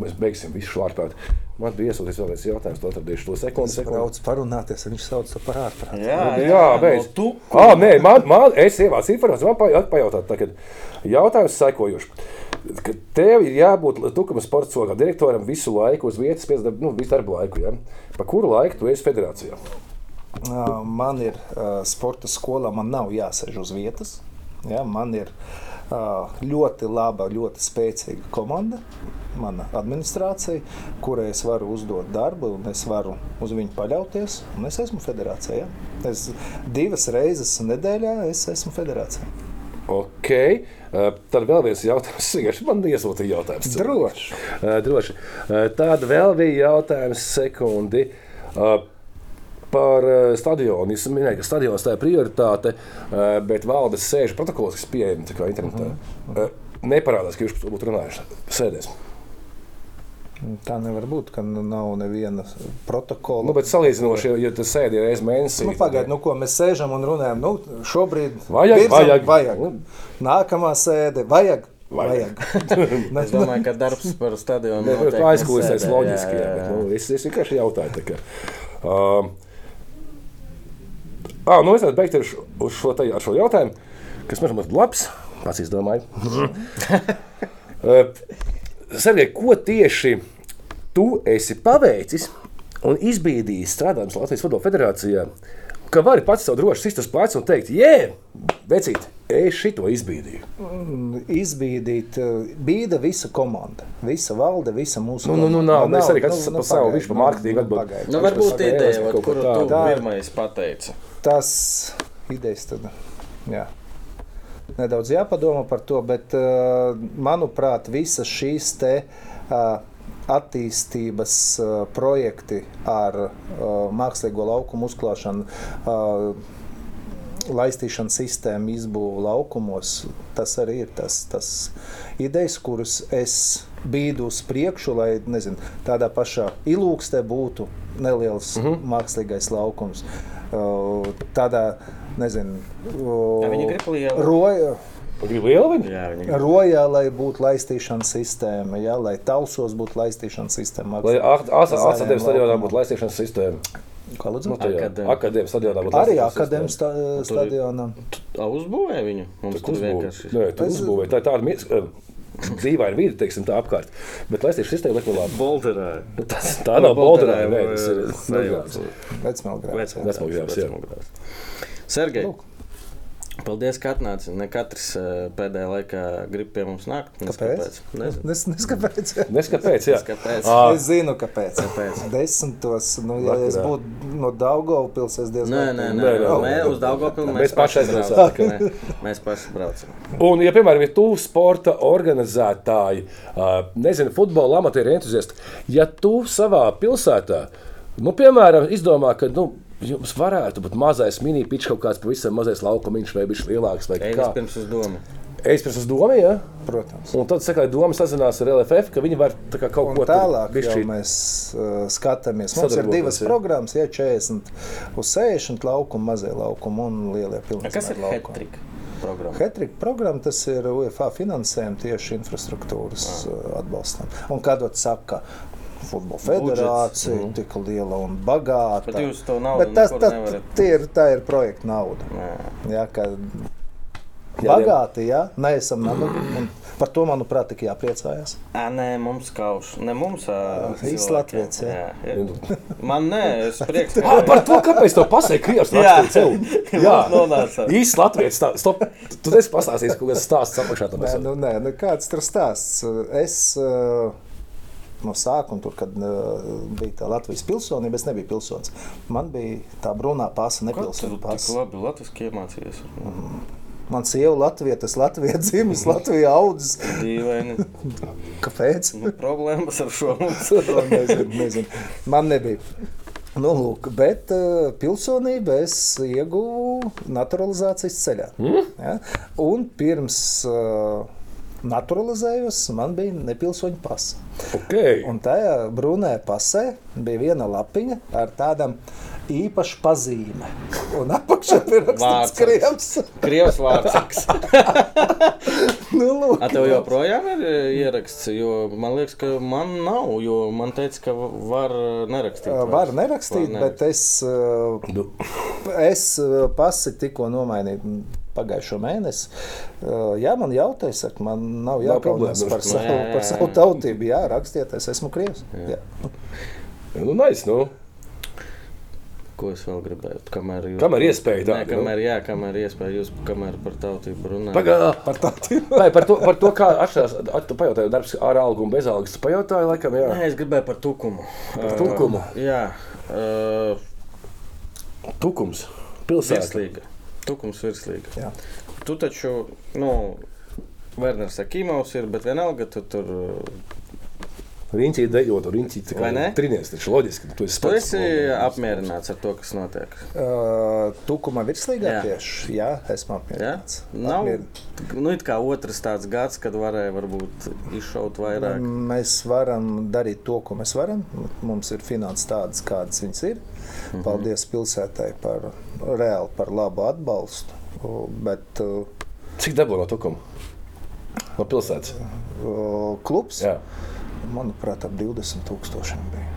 mēs beigsim visu šo ārprātu. Man bija iesūtīts vēl viens jautājums, to atradīšu to sekundi. Sekundi. braucu parunāties, un viņš sauc to par ārprātu. Jā, Jā, beidz. no tu. Ah, nē, man, man es ievācu informāciju, man pa- pajautāt, tagad jautājums sekojošs. Ka Tev ir jābūt Tukuma sporta skolā direktoram visu laiku uz vietas, pēc darba, nu, visu darbu laiku. Ja? Pa kuru laiku tu esi federācijā? Ā, Man ir uh, sporta skolā, man nav jāsēž uz vietas. Ja, man ir uh, ļoti laba, ļoti spēcīga komanda, mana administrācija, kurai es varu uzdot darbu, un es varu uz viņu paļauties. un Es esmu federācijā. Es divas reizes nedēļā es esmu federācijā. Ok, uh, tad vēl viens jautājums. Vienkārši Man iesūtīja jautājums. Droši. Uh, droši. Uh, Tad vēl bija jautājums sekundi. Uh, Par uh, stadionu. Es minēju, ka stadions tā ir prioritāte, uh, bet valdes sēžu protokols, kas pieejams internetā, uh, neparādās, ka jūs par to būtu runājuši sēdēs. Tā nevar būt, ka nu nav neviena protokola. Nu, bet salīdzinoši, ja, ja tas sēdi reizes mēnesī, Nu, Pagaidiet, nu, ko mēs sēžam un runājam. Nu, šobrīd Vajag, virzam, vajag. vajag. Nākamā sēde vajag. Vajag. vajag. Es domāju, ka darbs par stadionu noteikti aizkulisēs loģiski. jā, Jā, jā, bet, jā. nu, es, es vienkārši jautāju. tā kā. Um, ah, nu es varu beigt ar šo, uz šo, te, ar šo jautājumu, kas man ir labs. Pats izdomāju. Uh, Sergei, ko tieši tu esi paveicis un izbīdījis strādājot Latvijas Futbola Federācijā? Ka vari pats sev droši sist uz pleca un teikt, jē, vecīt, es šito izbīdīju. Izbīdīt, eh, bīda visa komanda, visa valde, visa mūsu Nu, nu, nu, komanda. nav, es arī esmu par savu, pagaidi, viņš par mārketingu atbild. pagaidi. Nu, varbūt Viņš ideja, kuru tu Tā. pirmais pateici. Tas idejas tad. Jā. Nedaudz jāpadomā par to, bet, uh, manuprāt, visas šīs te, uh, attīstības projekti ar mākslīgo laukumu uzklāšanu, laistīšanas sistēmu izbūvi laukumos, tas arī ir tas, tas idejas, kuras es bīdu uz priekšu, lai nezinu, tādā pašā ilūkstē būtu neliels mm -hmm. mākslīgais laukums. Uh, tādā, nezinu, Jā, grib lielu. roja. Jā, Rojā, lai būtu laistīšanas sistēma, ja, lai tausos būtu laistīšanas sistēma. Lai Zaļajam asatēm stadionā būtu laistīšanas sistēma. Kā lūdzu? Nu, tajā Akadēm- Akadēmijas stadionā būtu Arī laistīšanas akadēmijas tur ir- stadionam. Uzbūvēja viņu. Mums Tas tur vienkārši Nē, tu Es- uzbūvē. Tā ir tāda mies- eh, dīvaina vide, teiksim, tā apkārt. Bet laistīšanas sistēma liek man labi. bolderēja. Tas, tā nav bolderāja, nē, tas ir sajūta. Vecmelgrāds. Vecmākajās, jā. Sergei, Lūk. Paldies, ka atnāci. Ne katrs eh, pēdējā laikā grib pie mums nākt. Nes Kāpēc? Nezinu. Es nezinu, kāpēc. Neskapēc, jā. Nes kāpēc. Ā, Es zinu, kāpēc. Kāpēc? Desmitos, nu, ja es Vakarā. būtu no Daugavpils, es diezgan Nē, nē, nē, Nē, nē. nē, uz Daugavpilu Mēs mēs paši paši aizbraucām. braucam. Nē, Mēs paši braucam. Un, ja, piemēram, ir tu sporta organizētāji, ā, nezinu, futbola amatieru entuziasti, ja tu savā pilsētā, nu, piemēram, izdomā, ka nu, jums varētu būt mazais mini-pitch, kaut kāds pavisam mazais laukumiņš, vai viņš lielāks, vai Ej, kā. vispirms uz domu. Es pirms uz domu, ja? Protams. Un tad, sakot, doma sazinās ar LFF, ka viņi var tā kā kaut Un ko tālāk bišķīt. mēs uh, skatāmies. Mums ir divas jā. programmas, ja 40 uz 60 laukumu, mazie laukumi un lielie pilsētas. Kas ir Hetrika programma? Hetrika programma tas ir UEFA finansējums tieši infrastruktūras uh, atbalstam. Un kādot saka, futbola federācija, Mhm. tik liela un bagāta. Bet jūs to naudu Bet tas, tas, nevarat. tie ir, tā ir projekta nauda. Nē. Jā, ka Jā, bagāti, jā, neesam nabaga. un Par to, manuprāt, tik jāpriecājas. Ā, nē, mums kauš. Ne mums, ā, Īsts cilvēkiem. latviets, jā. jā. Man nē, es prieks, Ah, par to, kāpēc to pasēju krievs Jā. rakstīja sev. Jā, nonāca. īsts latviešu stāsts. Stop. Tu esi pastāstījis kaut kāds stāsts apakšā. Nē, nu, nē, nu, kāds tur stāsts? Es uh, no sākuma, tur, kad uh, bija tā Latvijas pilsonība, es nebiju pilsonis. Man bija tā brūnā pasa, tik pasa. labi latviski iemācījies? Man sieva Latvija, tas Latvijas dzimis, Latvijas audzis. Dīvaini. Kāpēc? Nu, problēmas ar šo mums. nezinu, nezinu. Man nebija. Nu, lūk, bet uh, pilsonību es ieguvu naturalizācijas ceļā. Mm? Ja? Un pirms uh, naturalizējos, man bija nepilsoņa pasa. Okay. Un tajā brūnē pasē bija viena lapiņa ar tādām īpašu pazīme. Un apakšā bija rakstīts Vārds. krievs. Krievs vārds. nu, lūk. A tev joprojām ir e, ieraksts, jo man liekas, ka man nav, jo man teica, ka var nerakstīt. Uh, Var nerakstīt, Var bet es, uh, Nu, es uh, pasi tikko nomainīju pagājušo mēnesi. Uh, Jā, man jautāja, saka, man nav problēmu. par, Nu, savu, jā, jā, par savu jā. tautību. Jā, rakstiet, es esmu krievs. Jā. nu, nice, nu. Ko es vēl gribēju? Kamēr jūs... Kamēr iespēja Nē, tāda, nu. kamēr, jā, kamēr iespēja jūs, kamēr par tautību runājat. Pagaidā, par tautību. Vai par to, par to kā atšķirās, at- tu pajautāji darbs ar algu un bez algas. Tu pajautāji, laikam, jā. Nē, es gribēju par tukumu. Par tukumu? Uh, jā, uh, Tukums, pilsēta. virslīga. Tukums virslīga. Jā. Tu taču, nu, Werners Akimovs ir, bet vienalga tu tur. Uh, Riņķī dejot, kā Vai ne? trinies, taču loģiski. Tu esi, Tu sports esi apmierināts ar to, kas notiek. Uh, Tukuma virslīgā Jā. tieši. Jā, esmu Ja? apmierināts. Nav Apmier- nu, it kā otrs tāds gads, kad varēja varbūt izšaut vairāk. Mēs varam darīt to, ko mēs varam. Mums ir finanses tādas, kādas viņas ir. Mhm. Paldies pilsētai par reāli par labu atbalstu. Bet uh, Cik dabū no tukuma? No pilsētas. uh, klubs, Jā. Manuprāt, ap 20 tūkstošiem bija.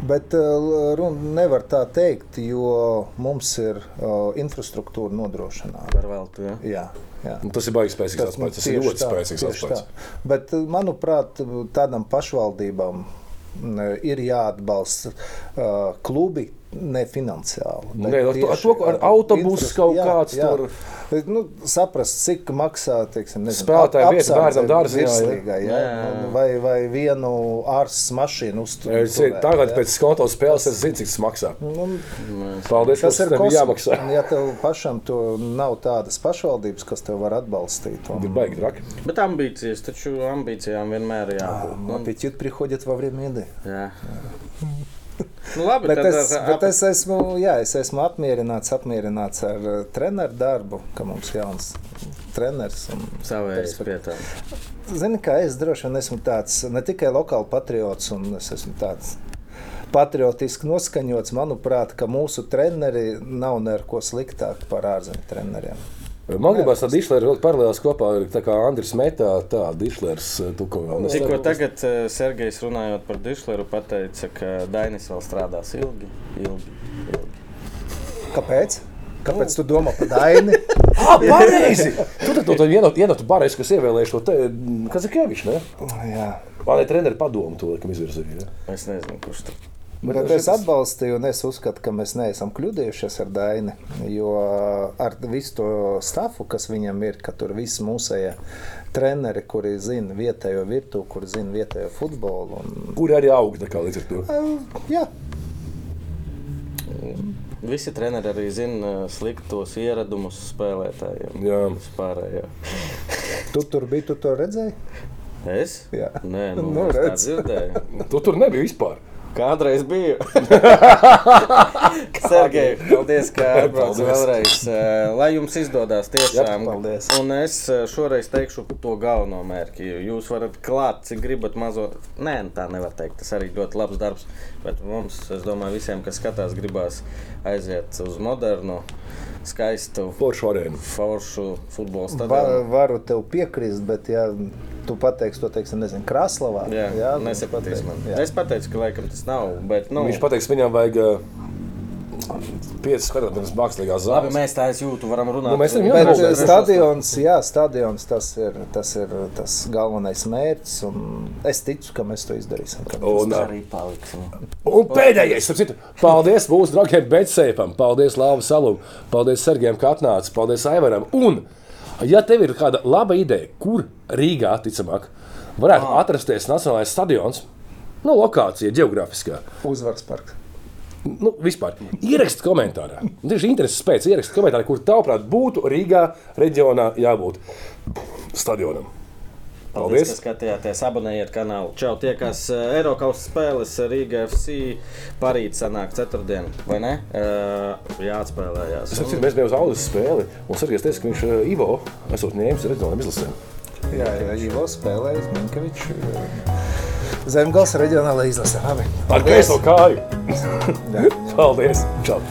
Bet uh, runa nevar tā teikt, jo mums ir uh, infrastruktūra nodrošināta. Par veltu, ja? Jā, jā. Nu, tas ir baigi spēcīgs atspējas. Tas ir ļoti tā, spēcīgs atspējas. tā. Bet, manuprāt, tādām pašvaldībām mm, ir jāatbalsta uh, klubi nefinanciāli. bet Nē, ar to- ar tieši to, ka ar autobusu infras- kaut jā, kāds jā. tur- Bet, Nu, saprast, cik maksā teiksim, nezinu, Spēlētāja ap- vieta apsardze bērnam dārziņā, jā. virslīgai, jā, Jā, jā, jā. Vai, vai vienu ārstas mašīnu uzturēt. Es zinu, Tagad pēc konta spēles es zinu, cik tas maksā. Nu, Paldies, Tas tas ir ir kosmos. jāmaksā. Un Ja tev pašam to nav tādas pašvaldības, kas tev var atbalstīt, Ir baigi traki. Bet ambīcijas, taču ambīcijām vienmēr ir jābūt. Nu, apetīt приходит во время еды. jā. Nu, labi, Bet tad es, ar- bet es, esmu, jā, es esmu apmierināts, apmierināts ar uh, treneru darbu, ka mums ir jauns treneris. un- Savējais pie tā. Zini, kā es droši vien esmu tāds ne tikai lokāls patriots, un es esmu tāds patriotiski noskaņots. Manuprāt, ka mūsu treneri nav neko sliktāk par ārzemju treneriem. Man gribās tādu dišleru vilkt paralēlās kopā ar tā kā Andris Metā, tā dišlers tukumā. Un es Tikko tagad uh, Sergejs runājot par Dišleru, pateica, ka Dainis vēl strādās ilgi. ilgi, ilgi. Kāpēc? Kāpēc tu domā par Daini? Ah, pareizi! Tu tad to vienotu vienotu barēs, kas ievēlējuši to te, Kazakēviču, ne? Jā. Vai treneru padomu to, kam izvirzīja? Es nezinu, kurš tur. Bet Bet es atbalstīju, un es uzskatu, ka mēs neesam kļūdījušies ar Daini. Jo ar visu to stāfu, kas viņam ir, ka tur viss mūsējie treneri, kuri zina vietējo virtuvi, kuri zina vietējo futbolu. Un, Kur arī aug tā kā līdz ar to? jā, Visi treneri arī zina uh, sliktos ieradumus spēlētājiem. Jā. Vispārējo. tu tur biji, tu to redzēji. Es? Jā. Nē, nu, Nu, es tā dzirdēju. Tu tur nebija vispār. Kādreiz biju. Sergei, paldies, ka atbraucāt Paldies. vēlreiz. Eh, Lai jums izdodas tiešām. Jā, paldies. Un es eh, šoreiz teikšu to galveno mērķi. Jūs varat klāt, cik gribat mazo. Nē, tā nevar teikt. Tas arī ļoti labs darbs. Bet mums, es domāju, visiem, kas skatās, gribās aiziet uz modernu skaistu, Foršu arēnu. foršu futbola stadionu. varu tev piekrist, bet ja tu pateiksi to, teiksim, nezinu, Kraslavā. Jā, jā tad nesapratīs man. jā. Es pateicu, ka laikam tas nav. Bet, nu, Viņš pateiks, viņam vajag piecas skatāmies pirms mākslīgās Labi, mēs tā es jūtu, varam runāt. Nu, mēs tam Bet jābūt. eh, stadions, jā, stadions tas ir, tas ir tas galvenais mērķis. un Es ticu, ka mēs to izdarīsim. Un, arī paliksim. Un pēdējais, starp citu, paldies mūsu draugiem Betsēpam, paldies Lāvu Salum, paldies Sergejam, ka atnācis, paldies Aivaram. Un, ja tev ir kāda laba ideja, kur Rīgā, ticamāk, varētu Ah. atrasties Nacionālais stadions, nu, lokācija, geogrāfiskā, Uzvaras parks. Nu, vispār, ieraksti komentārā. Tieši intereses pēc ieraksti komentārā, kur tavuprāt būtu Rīgā reģionā jābūt stadionam. Paldies, Paldies. ka skatījāties, abonējiet kanālu. Čau, tiekās Eiropas spēles Rīgā FC parīt sanāk ceturtdien, vai ne? Uh, jāatspēlējās. Starp citu, Mēs bijām uz Aulas spēli, un Sergejs teica, ka viņš Ivo esot ņēmis reģionālajiem izlasēm. Jā, jā Ivo spēlējis Minkevičs. Zemgals reģionālajā izlasē. Labi. Ar kreiso kāju. Paldies! Čau!